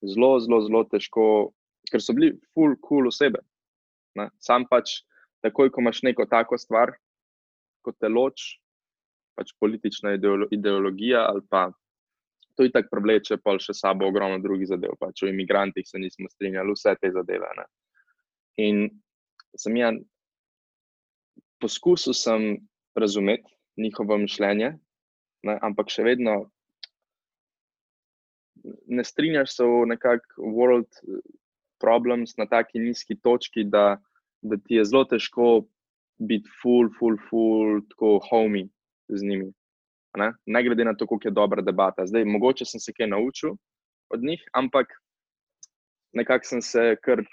zelo, zelo, zelo težko, ker so bili full cool osebe. Ne? Sam pač, takoj, ko imaš neko tako stvar, kot te loč, pač politična ideologija ali pa to je tako prevleče, pa še sabo ogromno drugih zadev. Pač o imigrantih se nismo strinjali, vse te zadeve. Ne. In sem jaz poskusil razumeti njihovo mišljenje, ne, ampak še vedno ne strinjaš se v nekakšen world problems na taki nizki točki, da, da ti je zelo težko biti full, full, full, tako homey z njimi ne, ne glede na to, kako je dobra debata. Zdaj, mogoče sem se kaj naučil od njih, ampak nekako sem se kar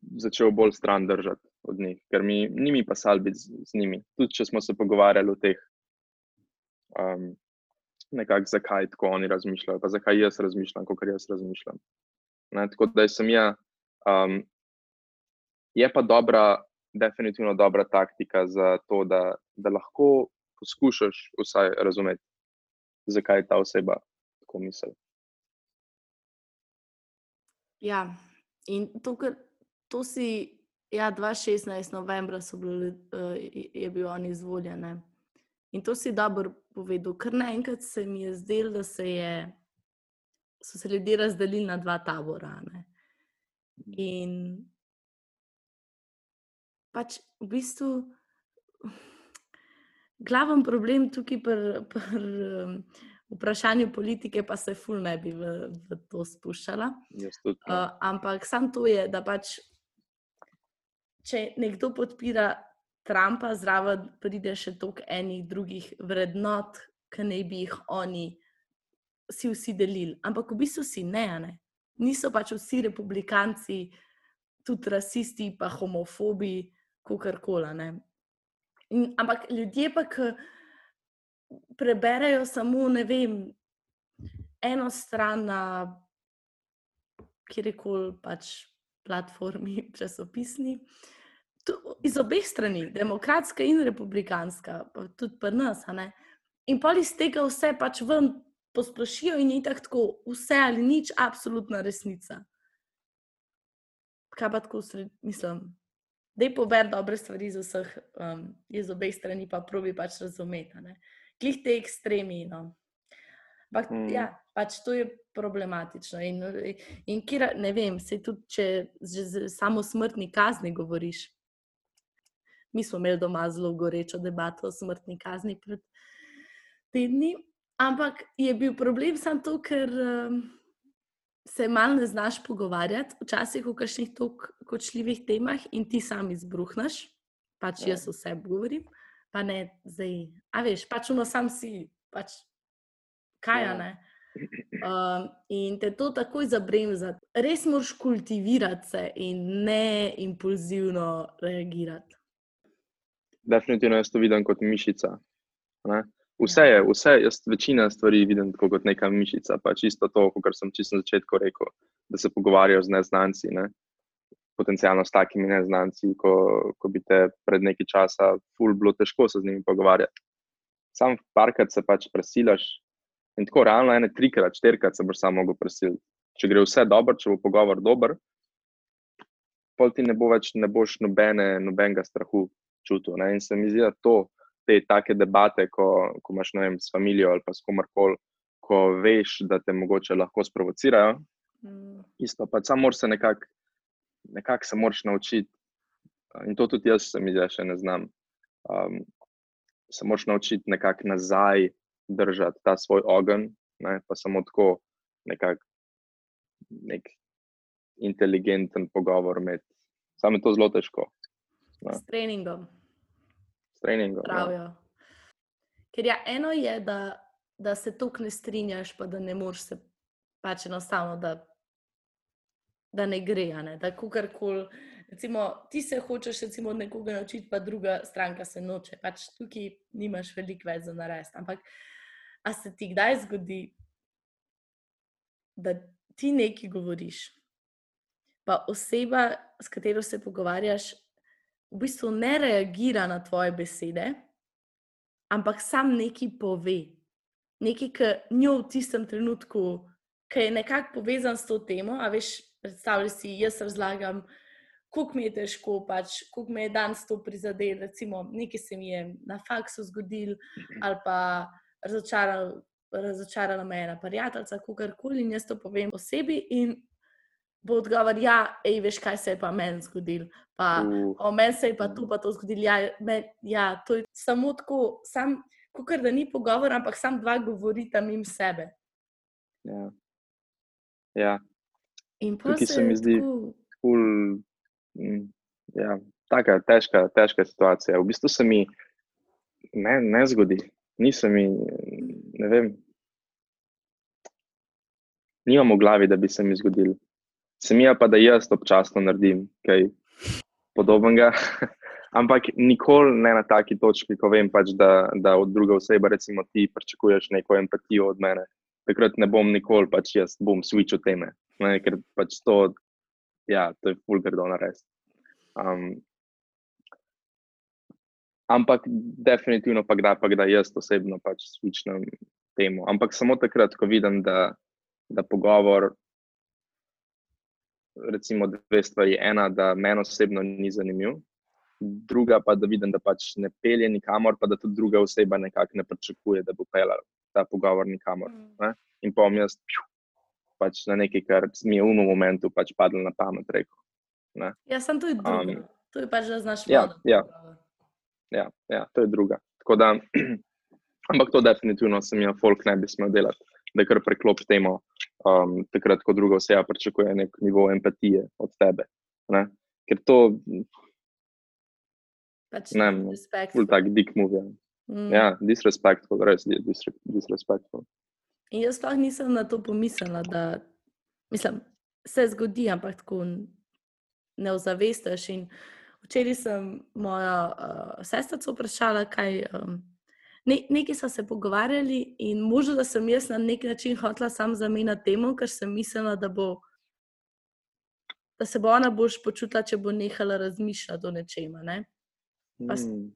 začel bolj stran držati od njih, ker mi ni mi pasal biti z, z njimi. Tudi če smo se pogovarjali o teh, um, nekako zakaj tako oni razmišljajo, pa zakaj jaz razmišljam, kot jaz razmišljam. Ne, tako da sem jaz. Um, je pa dobra, definitivno dobra taktika za to, da, da lahko poskušaš vsaj razumeti, zakaj ta oseba tako misli. Ja, in to, kar, to si, ja, 2016. novembra bili, uh, je bil on izvoljen. ne. In to si dobro povedal, ker naenkrat se mi je zdelo, da se je, so se ljudje razdelili na dva tabora. Ne. In pač v bistvu glaven problem tukaj pri pr, vprašanju politike, pa se ful ne bi v, v to spuščala. Uh, ampak sam to je, da pač, če nekdo podpira Trumpa, zraven pride še toliko enih drugih vrednot, ki naj bi jih oni si vsi delili. Ampak v bistvu si ne, ne. Niso pač vsi republikanci, tudi rasisti, pa homofobi, kakorkoli. Ampak ljudje pa, ki preberejo samo, ne vem, eno stran na kjerkoli pač platformi časopisni. Iz obeh strani, demokratska in republikanska, pa tudi pri nas. In pa iz tega vse pač ven posplošijo, in je tako, vse ali nič, absolutna resnica. Kaj pa tako, sred- mislim, da je pober dobre stvari iz vseh, um, iz obeh strani, pa probi pač razumeti. Glih te ekstremi. No. Ampak, Mm. ja, pač to je problematično. In, in kira, ne vem, se tudi, če že samo smrtni kazni govoriš. Mi smo imeli doma zelo gorečo debato o smrtni kazni pred tedni, ampak je bil problem samo to, ker um, se malo ne znaš pogovarjati, včasih o kakšnih tako kočljivih temah in ti sam izbruhneš, pač Ja. jaz vse govorim, pa ne zdaj. A veš, pač uno sam si, pač kaj. Ja. ne. Um, in te to takoj zabremza. Res moraš kultivirati se in ne impulzivno reagirati. Definitivno jaz to vidim kot mišica. Ne? Vse je, vse, jaz večina stvari vidim tako kot neka mišica. Pa čisto to, kar sem čisto na začetku rekel, da se pogovarjajo z neznanci, ne? potencialno s takimi neznanci, ko, ko bi te pred nekaj časa ful bilo težko se z njimi pogovarjati. Sam parkrat se pač presilaš in tako realno ene trikrat, štirikrat se boš samo mogel presiliti. Če gre vse dobro, če bo pogovor dober, pol ti ne bo več, ne boš nobene, nobenega strahu čutil. Ne? In se mi zdi, da to, te take debate, ko, ko imaš vem, s familijo ali pa s komarkoli, ko veš, da te mogoče lahko sprovocirajo, Mm. isto pa samo moraš se nekako nekak se moraš naučiti. In to tudi jaz, se mi zdi, še ne znam. Um, se moraš naučiti nekako nazaj držati ta svoj ogenj, ne? pa samo tako nekako nek inteligenten pogovor med. Samo je to zelo težko Ja. S treningom. s treningom. Ja. pravijo. Ker ja, eno je, da, da se tukaj ne strinjaš, pa da ne moreš se pač enostavno, da, da ne gre. Ne? Da kakorkoli, recimo, ti se hočeš recimo, nekoga naučiti, pa druga stranka se noče. Pač tukaj nimaš veliko več za narediti. Ampak, a se ti kdaj zgodi, da ti nekaj govoriš, pa oseba, s katero se pogovarjaš, v bistvu ne reagira na tvoje besede, ampak sam nekaj pove. Nekaj, kar njo v tistem trenutku, ki je nekako povezan s to temo. A veš, predstavljaj si, jaz razlagam, koliko mi je težko, pač, koliko me je danes to prizadelo. Recimo, nekaj se mi je na faksu zgodil, ali pa razočaral, razočarala me je ena prijateljica, kakorkoli, in jaz to povem osebi. In bo odgovor, ja, ej, veš, kaj se je pa meni zgodilo. Pa, Uh, O meni se je pa to, pa to zgodilo. Ja, me, ja, to je samo tako, sam, kot da ni pogovor, ampak sam dva govorita mimo sebe. ja. ja, In Tukaj se mi zdi- ful, mm, ja, taka težka, težka situacija. V bistvu se mi ne, ne zgodi, nisem mi, ne vem, nimam v glavi, da bi se mi zgodil. Se mi je pa, da jaz občasno naredim kaj podobnega, ampak nikoli ne na taki točki, ko vem, pač, da, da od druge osebe, recimo ti, pričakuješ neko empatijo od mene. Takrat ne bom nikoli, pač jaz bom switchil teme, ne, ker pač to, ja, to je fulgardo narediti. Um, ampak definitivno pa pa kdaj jaz osebno pač switchnem temu. Ampak samo takrat, ko vidim, da, da pogovor recimo dve stvari. Ena, da meni osebno ni zanimiv, druga pa, da vidim, da pač ne pelje nikamor, pa da tudi druga oseba nekako ne pričakuje, da bo pelala ta pogovor nikamor. Mm. Ne? In pa jaz pju, pač na nekaj, kar mi je v enem momentu pač padlo na pamet. Rekel. Ne? Ja, sem to je drugo. Um, to je pač, da znaš ja, voditi ja. pogovor. Ja, ja, to je druga. Tako Da, ampak to definitivno se mi je folk ne bi smel delati, da kar preklop temo, um, takrat, ko druga oseba pričakuje nek nivo empatije od tebe. Ne? Ker to Pač Ne, ni no, respect. je tak dik move. Ja. Mm. ja, disrespectful, res je disre, disrespectful. In jaz sploh nisem na to pomislila, da mislim, se zgodi, ampak tako ne ozavestiš. In včeraj sem mojo uh, sestrico vprašala, kaj. Um, ne, nekaj smo se pogovarjali, in možno, da sem jaz na nek način hotela sam zamenjati temo, ker sem mislila, da bo. Da se bo ona boš počutila, če bo nehala razmišljati o nečem. Ne? Pa Mm.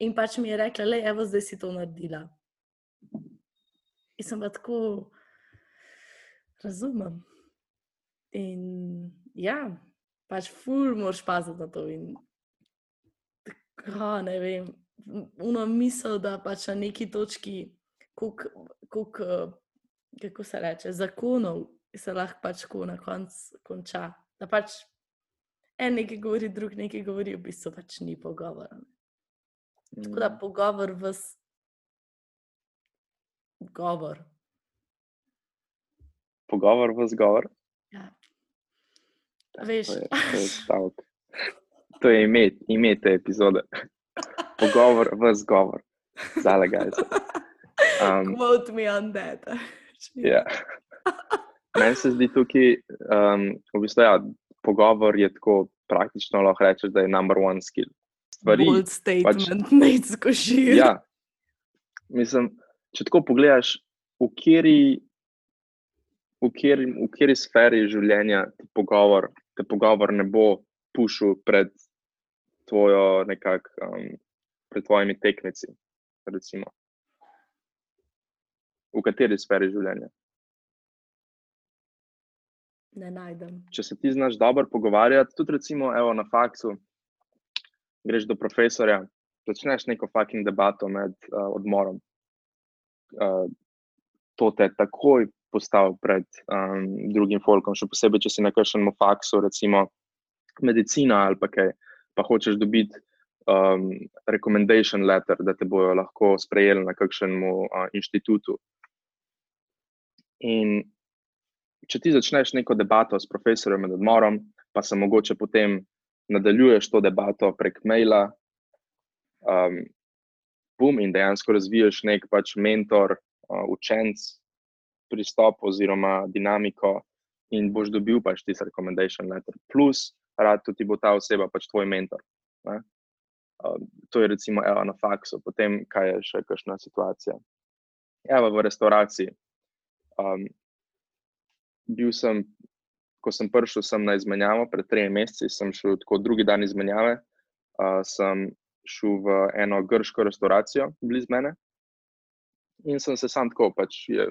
In pač mi je rekla, le, evo, zdaj si to naredila. In sem pa tako, razumem. In ja, pač ful moraš paziti na to. In tako, ne vem, uno misel, da pač na neki točki, kolik, kolik, eh, kako se reče, zakonov se lahko pač tako na koncu konča. Da pač en nekaj govori, drug nekaj govori, v bistvu pač ni pogovora. Tako da Mm. pogovor v govor. Pogovor v zgovor. Ja. Ja, Veš. To je, to je. To je ime, ime te epizode. Pogovor v zgovor. Zalegajte. Um, Quote me on that. Ja. Meni se zdi tukaj, um, v bistvu, ja, pogovor je tako praktično lahko rečeš, da je number one skill. Stvari, Bold statement, pač, Nate Skošir. ja, mislim, če tako pogledaš, v kateri, v kateri, v kateri sferi življenja ti pogovor, te pogovor ne bo pušil pred tvojo nekak, um, pred tvojimi tekmeci, recimo. V kateri sferi življenja? Ne najdem. če se ti znaš dobro pogovarjati, tudi recimo evo, na faksu, greš do profesorja, začneš neko fucking debato med uh, odmorom. Uh, to te takoj postavi pred um, drugim folkom, še posebej, če si na kakšnem faksu, recimo medicina ali pa kaj, pa hočeš dobiti um, recommendation letter, da te bojo lahko sprejeli na kakšnem uh, inštitutu. In če ti začneš neko debato s profesorjem med odmorom, pa se mogoče potem nadaljuješ to debato prek maila, um, bum, in dejansko razviješ nek pač mentor, uh, učenc, pristop oziroma dinamiko, in boš dobil pač tisti recommendation letter. Plus, rad ti bo ta oseba pač tvoj mentor. Ne? Um, to je recimo evo, na faksu, potem kaj je še kakšna situacija. Evo, v restauraciji. Um, bil sem, ko sem prišel sem na izmenjavo, pred tremi meseci, sem šel tako drugi dan izmenjave, uh, sem šel v eno grško restauracijo blizu mene in sem se sam tako, pač je,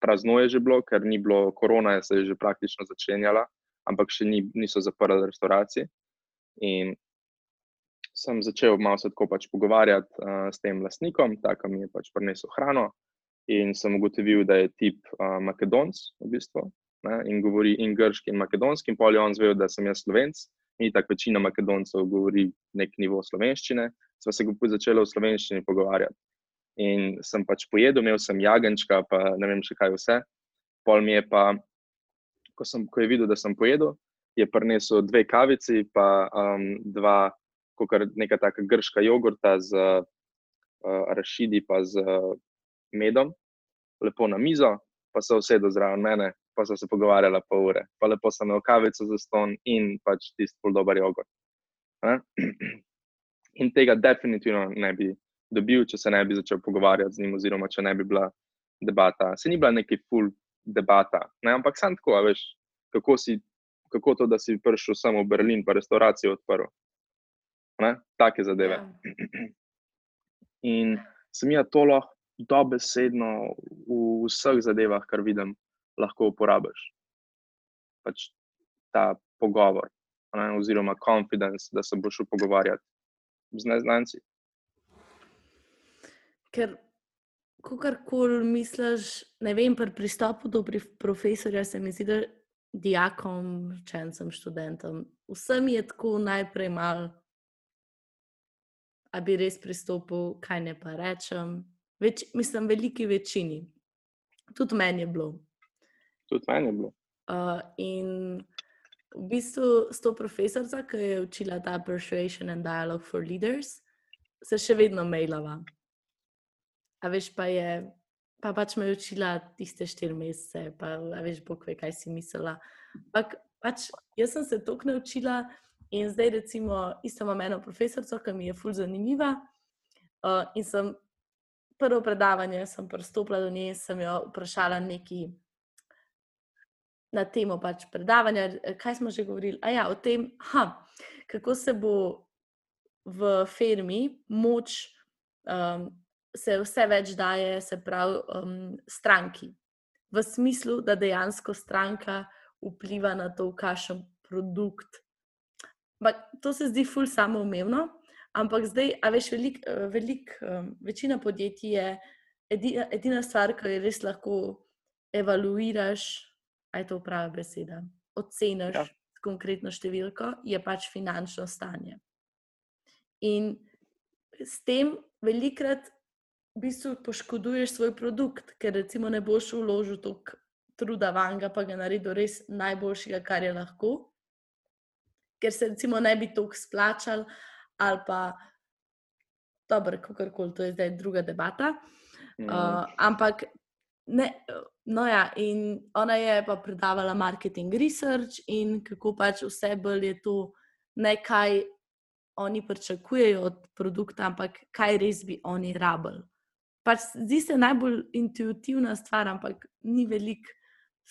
prazno je že bilo, ker ni bilo korona, se je že praktično začenjala, ampak še ni, niso zaprli restauracije. In sem začel malo se tako pač pogovarjati uh, s tem lastnikom, tako mi je pač prinesel hrano. In sem ugotovil, da je tip uh, Makedonc, v bistvu, ne, in govori in grški, in makedonski, in pol je on zvedel, da sem jaz slovenc. In tako večina makedoncev govori nek nivo slovenščine. Sva se začela v slovenščini pogovarjati. In sem pač pojedel, imel sem jagenčka, pa ne vem še kaj vse. Pol mi je pa, ko, sem, ko je videl, da sem pojedel, je prinesel dve kavici, pa um, dva, kot neka taka grška jogurta z uh, rašidi, pa z uh, medom, lepo na mizo, pa so usedel zraven mene, pa so se pogovarjala pol ure. Pa lepo sem imel kavico za ston in pač tisti pol dober jogurt. Ne? In tega definitivno ne bi dobil, če se ne bi začel pogovarjati z njim, oziroma če ne bi bila debata. Se ni bila neki full debata, ne? ampak sam tako, veš, kako, si, kako to, da si prišel samo v Berlin, pa restauracijo odprl. Ne? Take zadeve. Ja. In sem jaz to lahko dobesedno v vseh zadevah, kar vidim, lahko uporabiš. Pač ta pogovor, ne, oziroma confidence, da se boš pogovarjati z neznanci. Ker, kakorkoli misliš, ne vem, pri pristopu do pri profesorja, se mi zdi, da dijakom, učencem, študentom, vsem je tako najprej mal, a bi res pristopil, kaj ne pa rečem. Več, mislim, veliki večini. Tudi meni je bilo. Tudi meni je bilo. Uh, in v bistvu s to profesorico, ki je učila ta Persuasion and Dialogue for Leaders, se še vedno mailava. A veš, pa je, pa pač me je učila tiste štiri mesece, pa veš, bog ve, kaj si mislila. Pak, pač, jaz sem se toliko naučila in zdaj, recimo, isto imam eno profesorico, ki mi je ful zanimiva. Uh, in sem prvo predavanje, sem pristopila do nje in sem jo vprašala nekaj na temo pač predavanja, kaj smo že govorili. A ja, o tem, ha, kako se bo v firmi moč, um, se vse več daje, se pravi, um, stranki. V smislu, da dejansko stranka vpliva na to, kakšen produkt. Ampak to se zdi ful samoumevno, ampak zdaj, a veš, velik, velik, um, večina podjetij je edina, edina stvar, ki jo res lahko evaluiraš, aj to prava beseda, oceniš ja. konkretno številko, je pač finančno stanje. In s tem velikrat v bistvu poškoduješ svoj produkt, ker recimo ne boš vložil toliko truda vanga, pa ga naredil res najboljšega, kar je lahko, ker se recimo ne bi toliko splačal ali pa dobro, kakorkoli, to je zdaj druga debata. Mm. Uh, ampak ne, No, ja, in ona je pa predavala marketing research in kako pač vse bolj je to, ne kaj oni pričakujejo od produkta, ampak kaj res bi oni rabili. Pač zdi se najbolj intuitivna stvar, ampak ni veliko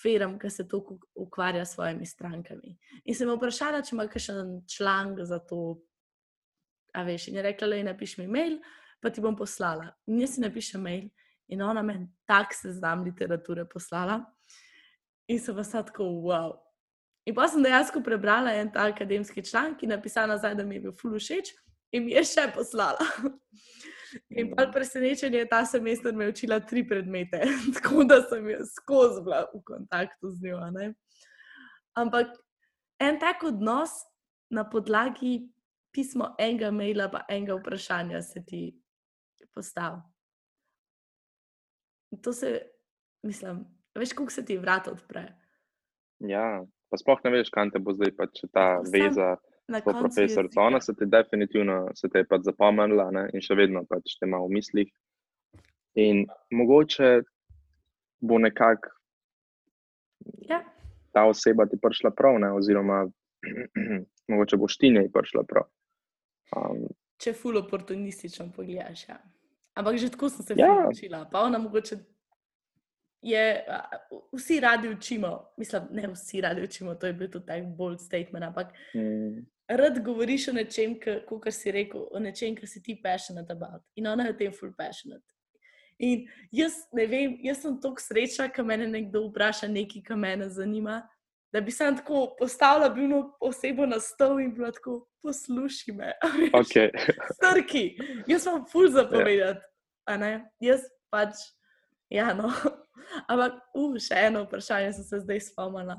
firm, ki se tako ukvarja s svojimi strankami. In sem vprašala, če ima kakšen članek za to. A veš, in je rekla, da je napiši mi mail, pa ti bom poslala. In jaz si napišem mail. In ona meni tak seznam literature poslala, in so vas tako, wow. In pa sem dejansko prebrala en ta akademski članek, ki je napisal nazaj, da mi je bil fulu všeč, in mi je še poslala. In pa presenečenje je ta semester me učila tri predmete, tako da sem jo skozi bila v kontaktu z njo. Ne? Ampak en tak odnos na podlagi pismo enega maila, pa enega vprašanja se ti postavi to se, mislim, veš, kako se ti vrata odpre. Ja, pa sploh ne veš, kam te bo zdaj pač ta Tako veza. Po profesorico, ona se ti definitivno se te je pač zapomnila ne? in še vedno pač te ima v mislih. In mogoče bo nekako ja. ta oseba ti prišla prav, ne? oziroma mogoče boš ti njej prišla prav. Um, Če ful oportunistično pogledaš. Ja. Ampak že tako sem se ja. naučila. Pa ona mogoče je, vsi radi učimo, mislim, ne vsi radi učimo, to je bil tudi tak bold statement, ampak mm. Rad govoriš o nečem, kot si rekel, o nečem, kar si ti passionate about. In ona je o tem full passionate. In jaz ne vem, jaz sem tako srečna, ko me nekdo vpraša nekaj, kar me zanima. Da bi se tako postavila, bi bilo osebo na stol in bilo tako, poslušaj me. Okay. Strki, jaz sem full zapovedati. Yeah. Jaz pač, ja, no. Ampak, uh, še eno vprašanje sem se zdaj spomnila.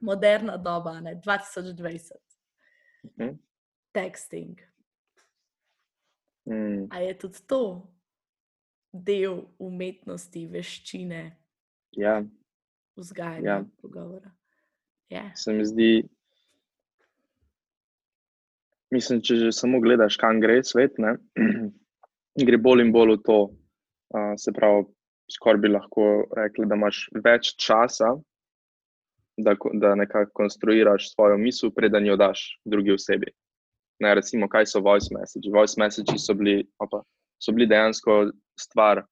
Moderna doba, ne? 2020. -hmm. Texting. Mm. A je tudi to del umetnosti, veščine, ja. vzgajanja, ja. pogovora? Yeah. Se mi zdi, mislim, če že samo gledaš, kam gre svet, ne, gre bolj in bolj v to. Uh, se pravi, skoraj bi lahko rekli, da imaš več časa, da, da nekako konstruiraš svojo misel, preden jo daš drugi osebi. Ne, recimo, kaj so voice messages. Voice messages so bili, opa, so bili dejansko stvar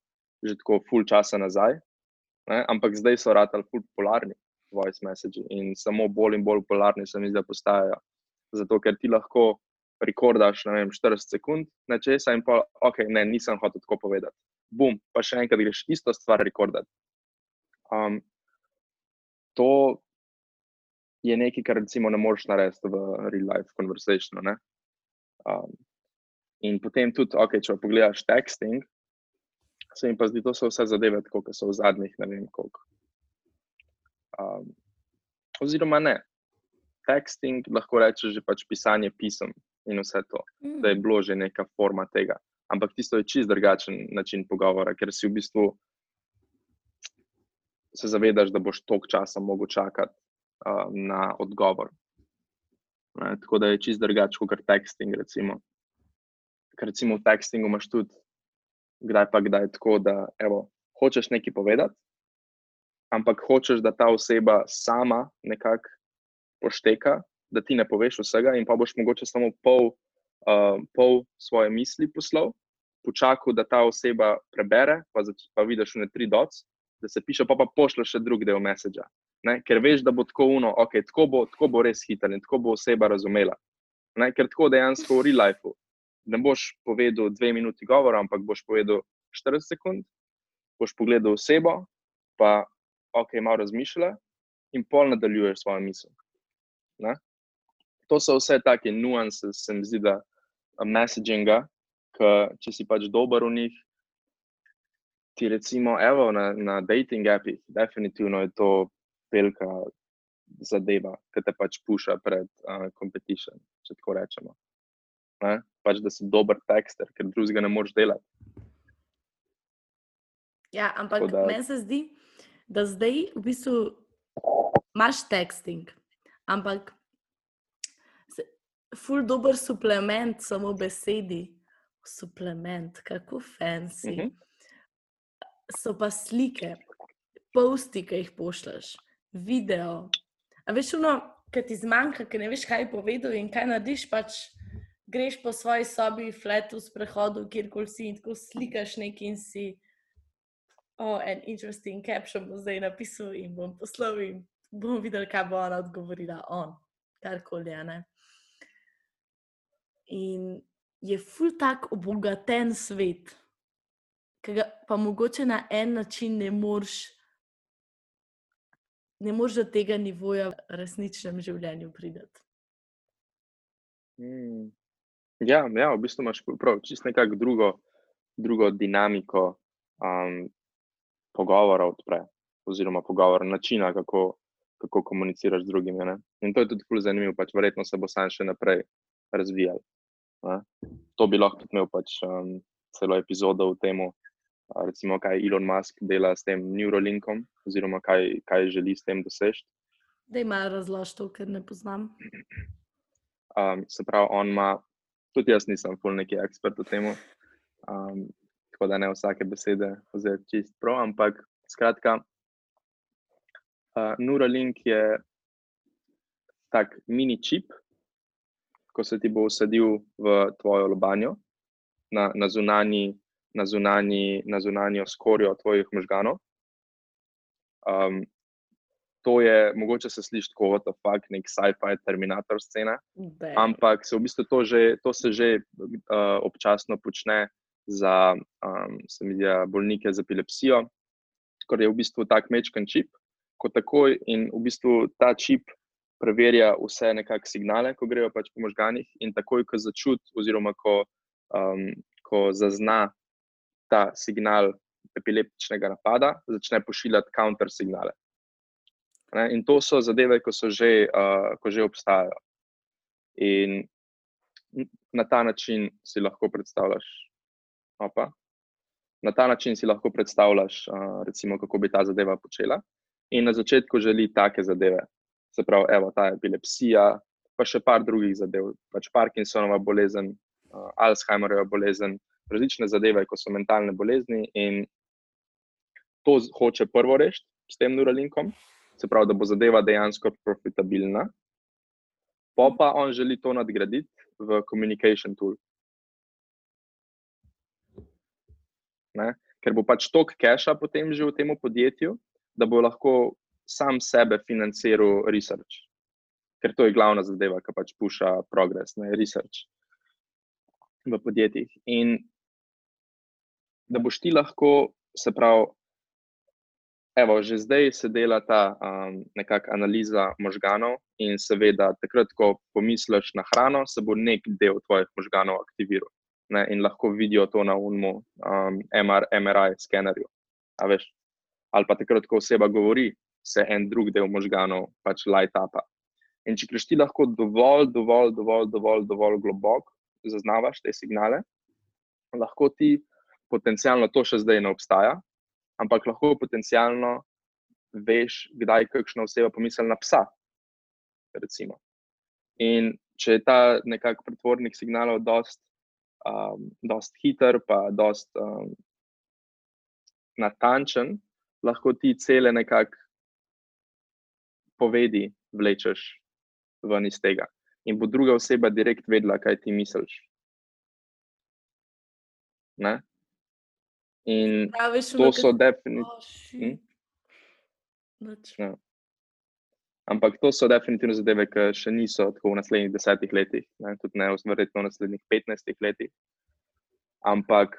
že tako full časa nazaj, ne, ampak zdaj so ratali full popularni voice messages in samo bolj in bolj popularni se mi zdaj postajajo. Zato, ker ti lahko rekordaš, ne vem, 40 sekund nečesa in pa, ok, ne, nisem hotel tako povedati. Bum, pa še enkrat greš isto stvar rekordati. Um, to je nekaj, kar recimo ne moreš narediti v real life conversationu. ne. Um, in potem tudi, okay, če pogledaš texting, se mi pa zdi, to so vse zadeve, kot so v zadnjih, ne vem koliko. Um, oziroma ne. Texting lahko rečeš že pač pisanje pisem in vse to, da je bilo že neka forma tega. Ampak tisto je čist drugačen način pogovora, ker si v bistvu se zavedaš, da boš toliko časa mogel čakati uh, na odgovor. Ne, tako da je čist drugače kot texting. Recimo. Ker recimo v textingu imaš tudi, kdaj pa kdaj tako, da evo, hočeš nekaj povedati, ampak hočeš, da ta oseba sama nekako pošteka, da ti ne poveš vsega, in pa boš mogoče samo pol, uh, pol svoje misli poslal, počakal, da ta oseba prebere, pa, zač, pa vidiš ne tri dots, da se piše, pa pa pošleš še drug del messagea. Ne? Ker veš, da bo tako uno, okay, tako, bo, tako bo res hiter in tako bo oseba razumela. Ne? Ker tako dejansko v real lifeu ne boš povedal dve minuti govora, ampak boš povedal 40 sekund, boš pogledal osebo, pa ok, malo razmišljala in pol nadaljuješ svojo misel. Ne? To so vse take nuance, se mi zdi, da messaginga, ki če si pač dober v njih, ti recimo, evo, na, na dating appih, definitivno je to velika zadeva, ki te pač puša pred uh, competition, če tako rečemo. Ne? Pač, da si dober tekster, ker drugega ne moreš delati. Ja, ampak Tako da- meni se zdi, da zdaj v bistvu imaš teksting, ampak ful dober suplement samo besedi. Suplement, kako fancy. Mhm. So pa slike, posti, ki jih pošljaš, video. A veš, ono, ki ti zmanjka, ki ne veš, kaj povedati in kaj narediš, pač greš po svoji sobi, fletu, sprehodu, kjerkoli si in tako slikaš nekaj in si. Oh, en interesting caption bom zdaj napisal in bom poslal in bom videl, kaj bo ona odgovorila. On, karkoli? In je ful tak obogaten svet, ki ga pa mogoče na en način ne moreš, ne moreš do tega nivoja v resničnem življenju prideti. Mm. Ja, ja, v bistvu imaš prav, čist nekako drugo, drugo dinamiko um, pogovora odpre, oziroma pogovora, načina, kako, kako komuniciraš z drugimi. Ne? In to je tudi zelo zanimivo, pač verjetno se bo sam še naprej razvijal. Ne? To bi lahko imel pač um, celo epizodo v tem, recimo, kaj Elon Musk dela s tem Neuralinkom, oziroma kaj, kaj želi s tem doseči. Da ima razlož to, ker ne poznam. Um, se pravi, on ima, tudi jaz nisem ful neki ekspert v tem, um, tako da ne vsake besede vzeti čist prav, ampak skratka, uh, Neuralink je tak mini čip, ko se ti bo usadil v tvojo lobanjo, na, na, zunanji, na, zunanji, na zunanjo skorjo tvojih možganov. Um, to je, mogoče se sliši tako, kot fuck, nek sci-fi terminator scena, Be. ampak se v bistvu to, že, to se že uh, občasno počne za um, zdi, bolnike z epilepsijo, ker je v bistvu tak mečken čip, ko takoj in v bistvu ta čip preverja vse nekakšne signale, ko grejo pač po možganih, in takoj, ko začut, oziroma ko, um, ko zazna ta signal epileptičnega napada, začne pošiljati counter signale. Ne, in to so zadeve, ko, so že, uh, ko že obstajajo. In na ta način si lahko predstavljaš, opa, na ta način si lahko predstavljaš, uh, recimo, kako bi ta zadeva počela. In na začetku želi take zadeve, se pravi, evo, ta epilepsija, pa še par drugih zadev, pač Parkinsonova bolezen, uh, Alzheimerjeva bolezen, različne zadeve, ko so mentalne bolezni. In to hoče prvo rešiti s tem Neuralinkom, se pravi, da bo zadeva dejansko profitabilna. Pa pa on želi to nadgraditi v communication tool. Ne? Ker bo pač tok keša potem že v tem podjetju, da bo lahko sam sebe financiral research. Ker to je glavna zadeva, ki pač puša progres, ne research v podjetjih. In da boš ti lahko, se pravi, evo, že zdaj se dela ta um, nekakšna analiza možganov in seveda, takrat, ko pomisliš na hrano, se bo nek del tvojih možganov aktiviral ne, in lahko vidijo to na UNMU, um, MR, MRI skenerju. Ali pa takrat, ko oseba govori, se en drug del možganov pač light up. In če greš ti lahko dovolj, dovolj, dovolj, dovolj, dovolj globoko, zaznavaš te signale, lahko ti potencialno to še zdaj ne obstaja, ampak lahko potencialno veš, kdaj je kakšna oseba pomislila na psa. Recimo. In če je ta nekakšen pretvornik signalov dost, um, dost hiter, pa dost um, natančen, lahko ti cele nekakšne povedi vlečeš ven iz tega. In bo druga oseba direkt vedela, kaj ti misliš. Ne? In Praviš, to so definitivno. Oh, Ja. Ampak to so definitivno zadeve, ki še niso tako v naslednjih desetih letih, ne? tudi ne verjetno v naslednjih petnajstih letih. Ampak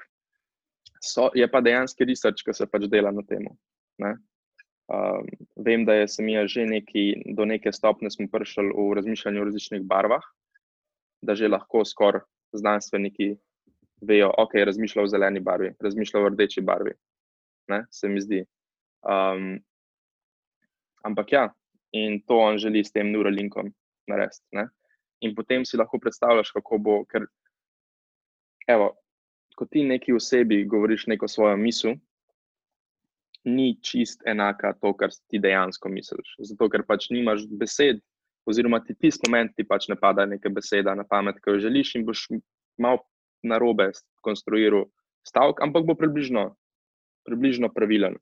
so, je pa dejansko research, ki se pač dela na tem. Um, vem, da je semija že neki, do neke stopne smo prišli v razmišljanju o različnih barvah, da že lahko skoraj znanstveniki vejo, ok, razmišljajo v zeleni barvi, razmišljajo v rdeči barvi. Ne, se mi zdi. Um, ampak ja, in to on želi s tem Neuralinkom narediti. Ne? In potem si lahko predstavljaš, kako bo, ker, evo, ko ti neki osebi govoriš neko svojo misel, ni čist enaka to, kar ti dejansko misliš. Zato, ker pač nimaš besed, oziroma ti tisti moment ti pač ne pada neka beseda na pamet, ki jo želiš, in boš malo na robe konstruiral stavek, ampak bo približno, približno pravilen.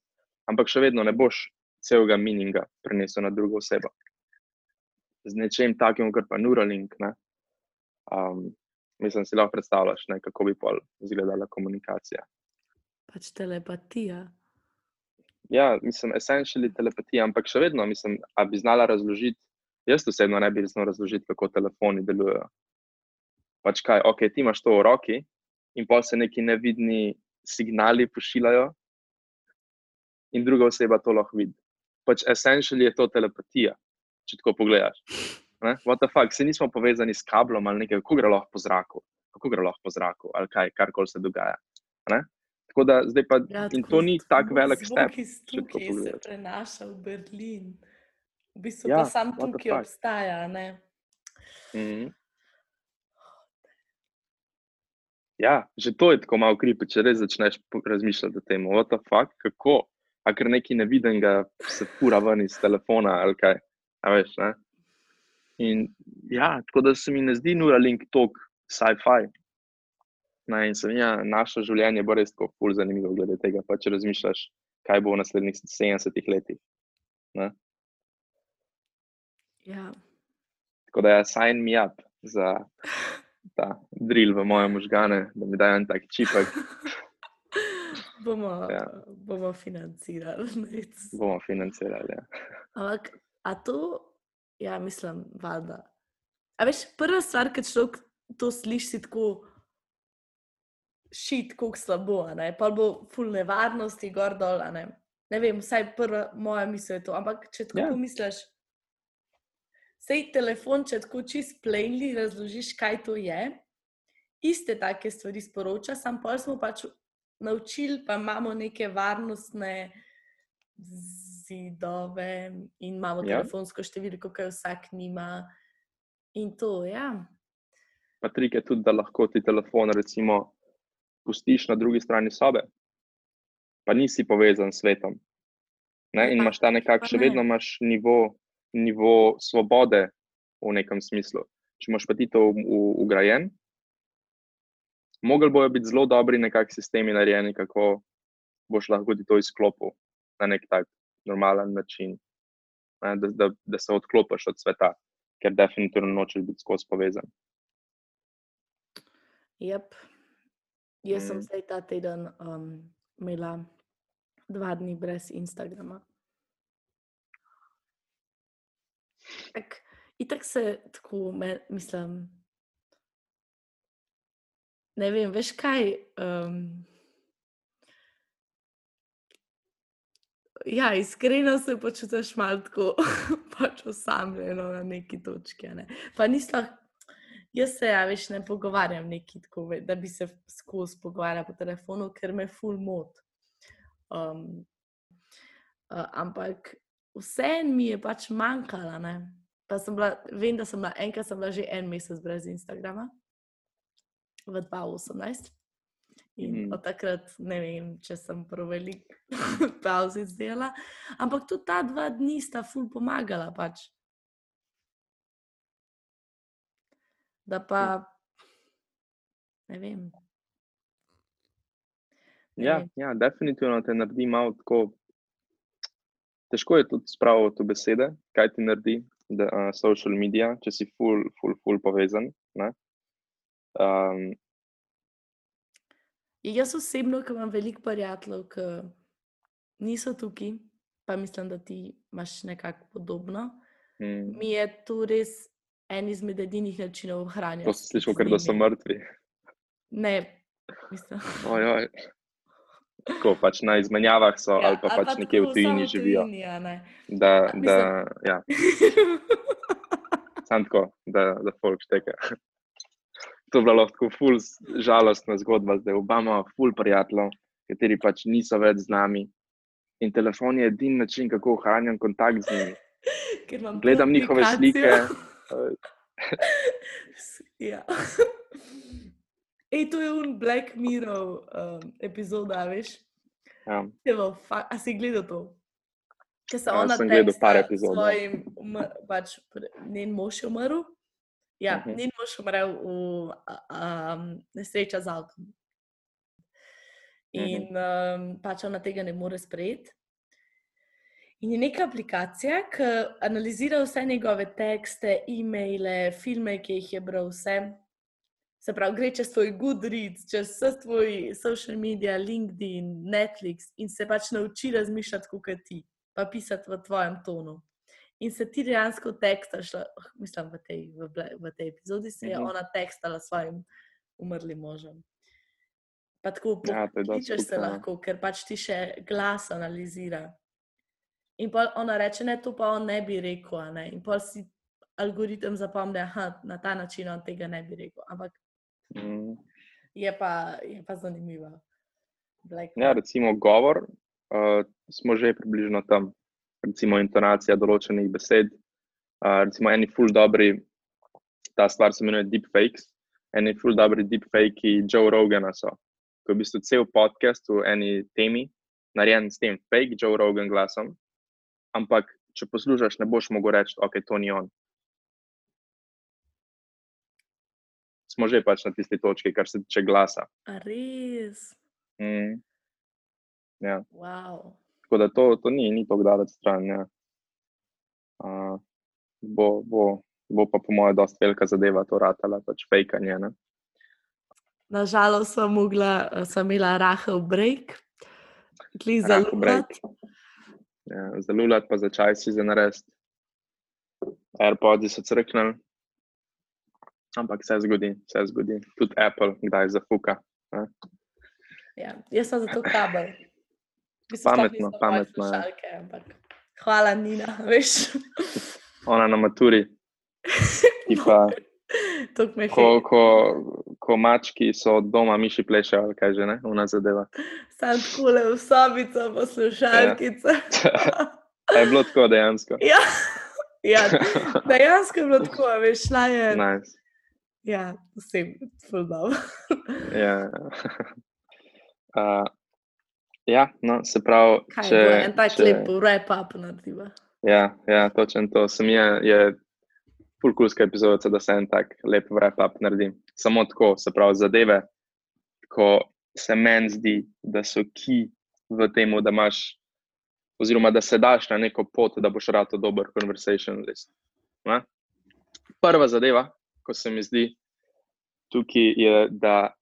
Ampak še vedno ne boš celega mininga prenesel na drugo osebo. Z nečem takim, kot pa Neuralink. Ne? Um, mislim, si lahko predstavljaš, ne, kako bi pol izgledala komunikacija. Pač telepatija. Ja, mislim, essentially telepatija, ampak še vedno, mislim, a bi znala razložiti. Jaz osebno ne bi znal razložiti, kako telefoni delujejo. Pač kaj, ok, ti imaš to v roki in pa se neki nevidni signali pošiljajo, in druga oseba to lahko vidi. Pač essentially je to telepatija, če tako pogledaš. Ne? What the fuck, se nismo povezani s kablom ali nekaj, kako gre lahko po zraku, kako gre lahko po zraku ali kaj, karkoli se dogaja. Ne? Tako da zdaj pa, Ja, in to ni tako velik step. Tukaj se prenaša v Berlin. V bistvu Ja, pa sam tukaj obstaja. Ne? Mhm. Ja, že to je tako malo kripi, če res začneš razmišljati o tem, what the fuck, kako, a ker nekaj nevidenega se fura ven iz telefona ali kaj, a veš, ne? In ja, tako da se mi ne zdi Neuralink tok sci-fi. Ne, in se mi ja, naše življenje bo res tako ful zanimivo glede tega, pa če razmišljaš, kaj bo v naslednjih 70 letih. Ne? Ja. Tako da ja, sign me up za ta drill v moje možgane, da mi dajo en tak čipek, bomo, Ja. bomo financirali. nec. bomo financirali. Ja. Ampak, a to, ja, mislim, valjda. A veš, prva stvar, ki človek to sliši, si tako šit, kako slabo, pa bo full nevarnosti, gor dol, ne. Ne vem, vsaj prva moja misel je to. Ampak, če tako Ja. yeah. Sej telefon, če tako čist plainly razložiš, kaj to je, iste take stvari sporoča, sam pol smo pač naučili, pa imamo neke varnostne zidove in imamo Ja. ja. telefonsko številko, ki jo vsak nima. In to, ja. Pa trik je tudi, da lahko ti telefon recimo pustiš na drugi strani sobe, pa nisi povezan s svetom. Ne? In Ja, imaš ta nekak, pa še ne. vedno imaš nivo, nivo svobode v nekem smislu. Če imaš pa ti to ugrajen, mogli bojo biti zelo dobri nekakšni sistemi narejeni, kako boš lahko ti to izklopil na nek tak normalen način, ne? da, da, da se odklopiš od sveta, ker definitivno nočeš biti skozi povezan. Yep. Jaz sem Mm. zdaj ta teden um, imela dva dni brez Instagrama. Tak, itak se tako, me, mislim, ne vem, veš kaj. Um, ja, iskreno se počutiš malo tako, pač osamljeno na neki točki. Ne? Pa nisem, jaz se, ja, veš, ne pogovarjam neki tako, da bi se skozi pogovarjala po telefonu, ker me ful mot. Um, uh, ampak vseeno mi je pač manjkala. Ne? Pa sem bila, vem, da sem bila enkrat, sem bila že en mesec brez Instagrama, v 2018. In mm. od takrat ne vem, če sem prav velik pauzi zdela. Ampak tudi ta dva dni sta ful pomagala. Pač. Da pa ne vem. Ne Ja, vem. ja, definitivno te naredi malo tako. Težko je tudi spraviti v besede, kaj ti naredi da, uh, social media, če si full, full, full povezan. ne. Um, Ja, Jaz osebno, ki imam veliko prijateljev, ki niso tukaj, pa mislim, da ti imaš nekako podobno. mm, Mi je to res en izmed edinih načinov ohranjanja. to si slišal, ker da so mrtvi. Ne, mislim. Ojoj. Tako pač na izmenjavah so, ja, ali pa ali pač nekje v tujini živijo. tujini, a ne. Da, Mislim- da, ja, sam tako, da, da folk šteka. To je bila lahko ful žalostna zgodba, zdaj Obama, ful prijateljev, kateri pač niso več z nami. In telefon je edini način, kako ohranjam kontakt z njimi. Gledam njihove slike. Ja. Ej, to je un Black Mirror um, epizoda, veš? Ja, Evo, fa, a si gledal to? Ker se Ja, ona sem gledal par epizod, ja. Svojim, umr, pač, njen mož je umrl. Ja, uh Mhm. -huh. njen mož je umrl v um, nesreča z avtom. In um, pač ona tega ne more sprejeti. In je neka aplikacija, ki analizira vse njegove tekste, e-maile, filme, ki jih je bral, vse. Se pravi, gre čez tvoj Goodreads, čez vse tvoj social media, LinkedIn, Netflix in se pač nauči razmišljati kot ti, pa pisati v tvojem tonu. In se ti dejansko tekstaš, la- mislim, v tej, v, v tej epizodi se je Mhm. ona tekstala svojim umrlim možem. Pa tako Ja, dosti pokličeš se ja. lahko, ker pač ti še glas analizira. In pa ona reče, ne, to pa on ne bi rekel. Ne? In pa si algoritem zapomni, da na ta način on tega ne bi rekel. Ampak mm. je pa, je pa zanimiva. Black ja, recimo govor, uh, smo že približno tam. Recimo intonacija določenih besed. Uh, recimo eni full dobri, ta stvar se imenuje deepfakes. Eni full dobri deepfakes Joe Rogana so. Ko je v bistvu cel podcast v eni temi, narejen s tem fake Joe Rogan glasom, ampak če poslušaš, ne boš mogel reči, ok, to ni on. Smo že pač na tisti točki, kar se tiče glasa. A res, Mm. Ja. wow. Tako da to, to ni, ni tako daleč stran. Ja. Uh, bo, bo, bo pa po mojem dosti velika zadeva to ratala, pač fejkanje. Ne? Nažalost, sem, mogla, sem imela rahel break, kli za Rahel break. Ja, za lulat pa za čaj si za narediti. AirPods so crknili. Ampak se zgodi, se zgodi. Tudi Apple, kdaj zafuka. Ja, jaz sem zato kabel. Sploh Pametno, pametno je. slušalke, ampak Hvala, Nina, veš. Ona na maturi, pa, ko, ko, ko mački so od doma, miši plešajo, kaj že ne, una zadeva. Sam takole v sobico, poslušalkice. A je bilo tako dejansko. Ja, ja, dejansko je bilo tako, veš, šla je. Nice. Ja, vsem, zelo dobro. Ja. Uh, ja, no, se pravi, Kaj če, bo en tak če, lep wrap-up naredila. Ja, ja točno to. Sem je, je fulkulska epizoda, da se en tak lep wrap-up naredim. Samo tako, se pravi, zadeve, ko se meni zdi, da so ki v tem, da imaš, oziroma da se daš na neko pot, da boš rado dober conversationalist. Ne? Prva zadeva, ko se mi zdi tukaj, je, da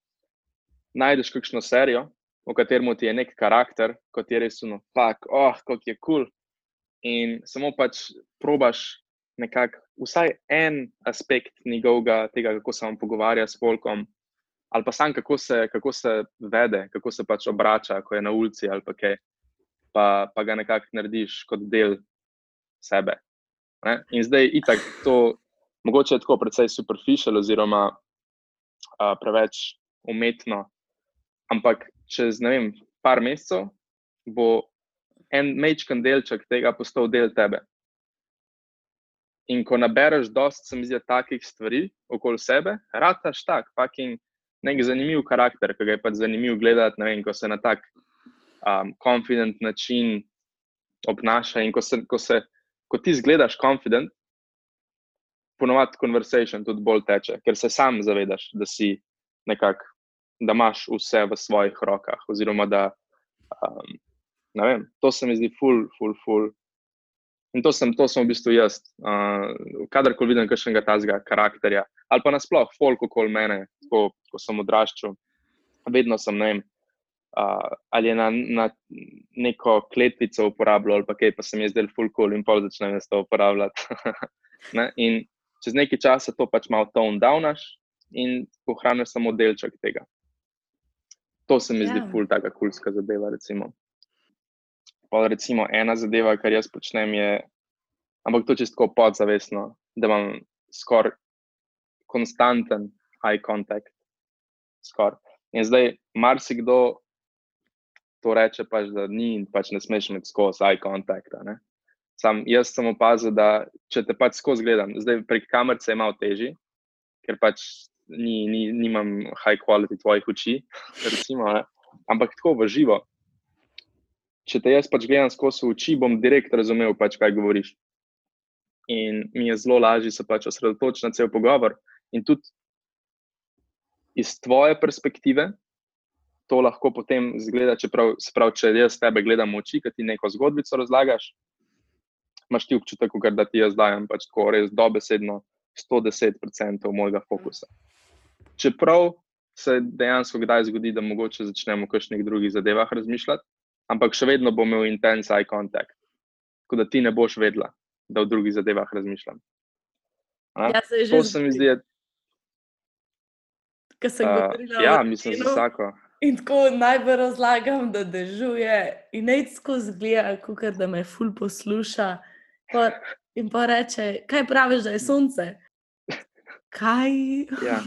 najdeš kakšno serijo, v katerem ti je nek karakter, kot je res uno, fuck, oh, kako je kul. Cool. In samo pač probaš nekako vsaj en aspekt njegovega, tega, kako se on pogovarja s folkom, ali pa sam, kako se, kako se vede, kako se pač obrača, ko je na ulici ali pa kaj. pa, pa ga nekako narediš kot del sebe. Ne? In zdaj, itak, to mogoče je tako precej superficial, oziroma uh, preveč umetno, ampak čez ne vem, par mesecev bo en mečken delček tega postal del tebe. In ko nabereš dosta, se mi zdi, takih stvari okoli sebe, rataš tak, fucking nek zanimiv karakter, ki ga je pač zanimiv gledati, vem, ko se na tak um, confident način obnaša in ko, se, ko, se, ko ti zgledaš confident, ponovadi conversation tudi bolj teče, ker se sam zavedaš, da si nekako, da imaš vse v svojih rokah, oziroma da, um, ne vem, to se mi zdi ful, ful, ful, In to sem, to sem v bistvu jaz. Uh, kadarkoli vidim kakšnega tazga karakterja, ali pa nasplošno, folk okoli mene, tako, ko sem odraščal, vedno sem ne vem. Uh, ali je na, na neko kletvico uporabljal, ali pa kaj, pa se mi je zdelo full cool in pol začnem jaz to uporabljati. in čez nekaj časa to pač malo tone downaš in ohraniš samo delček tega. To se mi yeah. zdi ja. full taka kulska zadeva, recimo. Pa recimo ena zadeva, kar jaz počnem, je, ampak to čisto podzavestno, da imam skoraj konstanten eye contact. Skor. In zdaj marsikdo to reče, pač, da ni in pač ne smeš imeti skozi eye contact. Sam, jaz sem opazil, da če te pač skozi gledam, zdaj prek kamer se je malo težje, ker pač ni, ni, nimam high quality tvojih oči, recimo, ampak tako v živo če te jaz pač gledam skozi oči, bom direkt razumel, pač, kaj govoriš. In mi je zelo lažje se pač osredotočiti na cel pogovor. In tudi iz tvoje perspektive to lahko potem zgleda, čeprav, prav, če jaz tebe gledam v oči, ki ti neko zgodbico razlagaš, imaš ti občutek, da ti jaz dajem pač tako res dobesedno 110% mojega fokusa. Čeprav se dejansko kdaj zgodi, da mogoče začnemo v kakšnih drugih zadevah razmišljati, ampak še vedno bom imel intense eye contact, tako da ti ne boš vedela, da v drugih zadevah razmišljam. Ja, se to se mi zdi. Kaj sem uh, govorila? Ja, mislim, da vsako. In tako najbolj razlagam, da dežuje in nec skozi gleda, kot da me ful posluša. Pa, in pa reče, kaj praviš, da je sonce? Kaj? Ja,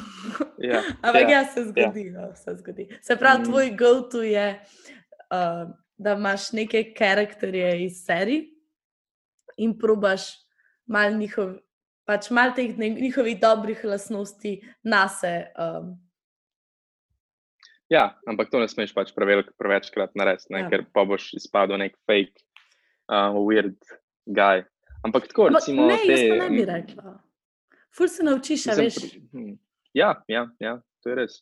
ja, Ampak ja, ja, se zgodi, ja. No, se zgodi. Se pravi, mm. tvoj go-to je, uh, da imaš neke karakterje iz serij in probaš malo njihov, pač mal teh njihovih dobrih lastnosti na se. Um. Ja, ampak to ne smeš pač prevelik, prevečkrat narediti, ja. ker pa boš izpadel nek fake, uh, weird guy. Ampak tako, recimo, ne, te... jaz ne bi rekla. Ful se naučiš, veš. Hm. Ja, ja, ja, to je res.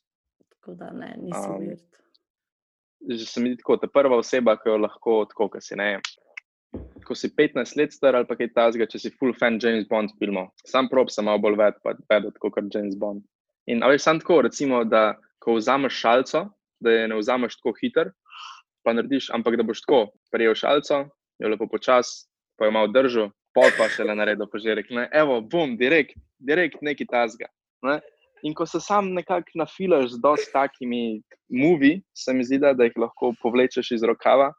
Tako da ne, nisem um, weird že se mi zdi tako, ta prva oseba, ki jo lahko tako, ki si ne. Ko si 15 let star ali pa kaj tasga, če si full fan James Bond filmov, sam prob sem malo bolj ved, pa vedeti kot James Bond. In ali sam tako, recimo, da ko vzameš šalco, da je ne vzameš tako hiter, pa narediš, ampak da boš tako prijel šalco, jo lepo počas, pa jo malo držal, pol pa še le naredil požirek. Ne, evo, bum, direkt, direkt neki tasga. Ne? In ko se sam nekako nafilaš z dosti takimi movi, se mi zdi, da, jih lahko povlečeš iz rokava,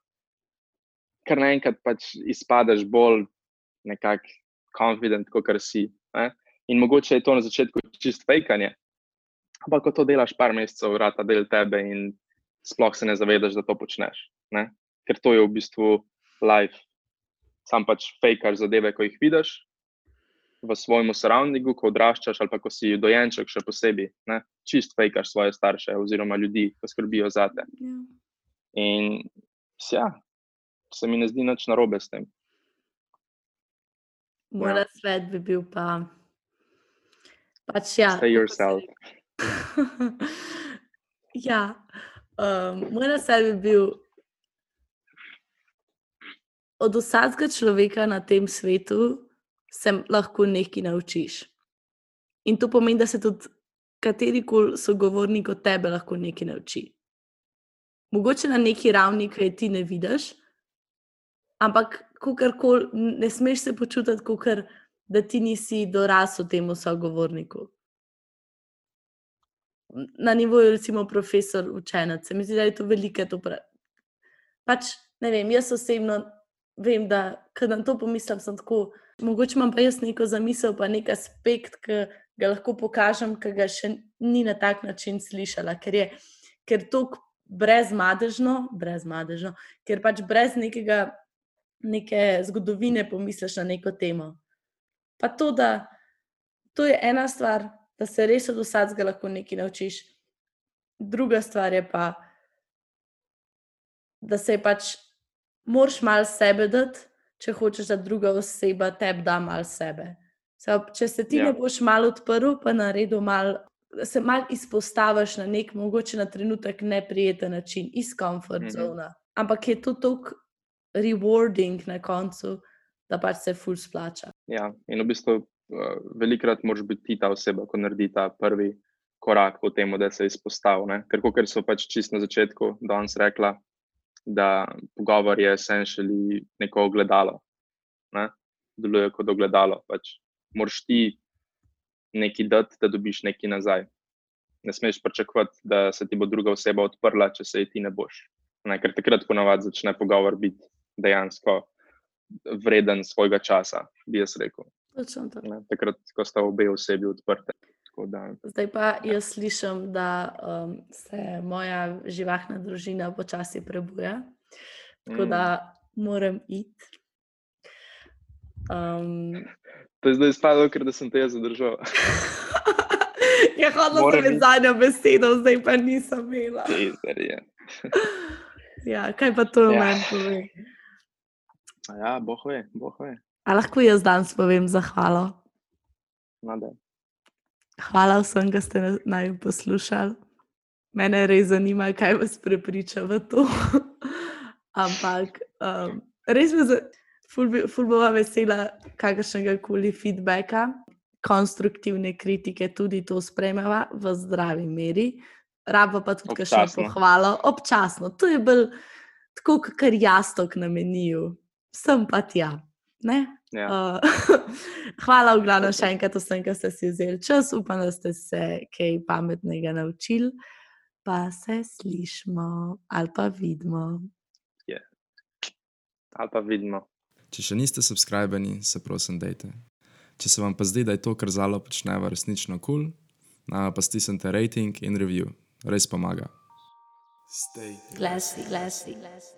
ker naenkrat pač izpadeš bolj nekako confident, kot si. Ne? In mogoče je to na začetku čist fejkanje, ampak ko to delaš par mesecev, vrata del tebe in sploh se ne zavedaš, da to počneš. Ne? Ker to je v bistvu life. Sam pač fejkaš zadeve, ko jih vidiš, v svojem surroundingu, ko odraščaš ali pa ko si dojenček, še posebej, ne? čist fejkaš svoje starše oziroma ljudi, ki skrbijo za te. Ja. In ja, se mi ne zdi nič narobe s tem. Moj ja. svet bi bil pa. Pač ja. Stay yourself. ja, um, moj svet bi bil. Od vsakega človeka na tem svetu se lahko nekaj naučiš. In to pomeni, da se tudi kateri koli sogovornik od tebe lahko nekaj nauči. Mogoče na neki ravni, ki ti ne vidiš, ampak kol, ne smeš se počutiti, kot da ti nisi dorasel temu sogovorniku. Na nivoju, recimo, profesor, učenec, se mi zdi, da je to velike. To pač ne vem, jaz osebno vem, da kad na to pomislim, sem tako. Mogoče imam pa jaz neko zamisel, pa nek aspekt, ki ga lahko pokažem, ki ga še ni na tak način slišala, ker je ker tako brezmadežno, brezmadežno, ker pač brez nekega, neke zgodovine pomisliš na neko temo. Pa to, da to je ena stvar, da se res od vsakega lahko nekaj naučiš. Druga stvar je pa, da se pač moraš malo sebe dati, če hočeš, da druga oseba tebi da malo sebe. Se, če se ti ja. ne boš malo odprl, pa naredil malo, se malo izpostaviš na nek, mogoče na trenutek neprijeten način, iz komfort mm -hmm. zona. Ampak je to tako rewarding na koncu, da pač se ful splača. Ja, in v bistvu uh, velikrat moraš biti ti ta oseba, ko naredi ta prvi korak po tem, da se izpostavi. Ker, kot so pač čist na začetku danes rekla, da pogovor je essentially neko ogledalo. Ne? Deluje kot ogledalo. Pač moraš ti nekaj dati, da dobiš nekaj nazaj. Ne smeš pričakovati, da se ti bo druga oseba odprla, če se ti ne boš. Ne? Ker takrat ponovadi začne pogovor biti dejansko vreden svojega časa, bi jaz rekel. Takrat, ko sta obe osebi odprte. Zdaj pa jaz slišim, da um, se moja živahna družina počasi prebuja, tako mm. da moram iti. Um, to je zdaj spadlo, ker sem te zadržal. ja, hodila sem med zadnjo besedo, zdaj pa nisem imela. ja, kaj pa to ja. meni pove? Ja, boh ve, boh ve. A lahko jaz danes povem zahvalo? Nadej. Hvala vsem, da ste naj poslušali. Mene res zanima, kaj vas prepriča v to. Ampak um, res me fulbova vesela kakršnega koli feedbacka, konstruktivne kritike, tudi to spremljava v zdravi meri. Rabo pa tudi še pohvalo, občasno. To je bolj tako, kar jasno na meniju, sem pa tja. Ja. Uh, hvala, v glavnem, še enkrat vsem, ki ste si vzeli čas. Upam, da ste se kaj pametnega naučili. Pa se slišmo ali pa vidimo. Yeah. Ali pa vidimo. Če še niste subskrbeni, se prosim, dajte. Če se vam pa zdi, da je to, kar zalo počneva, resnično kul, cool, pa stisnite rating in review. Res pomaga. Stay. Glassy, glassy, glassy.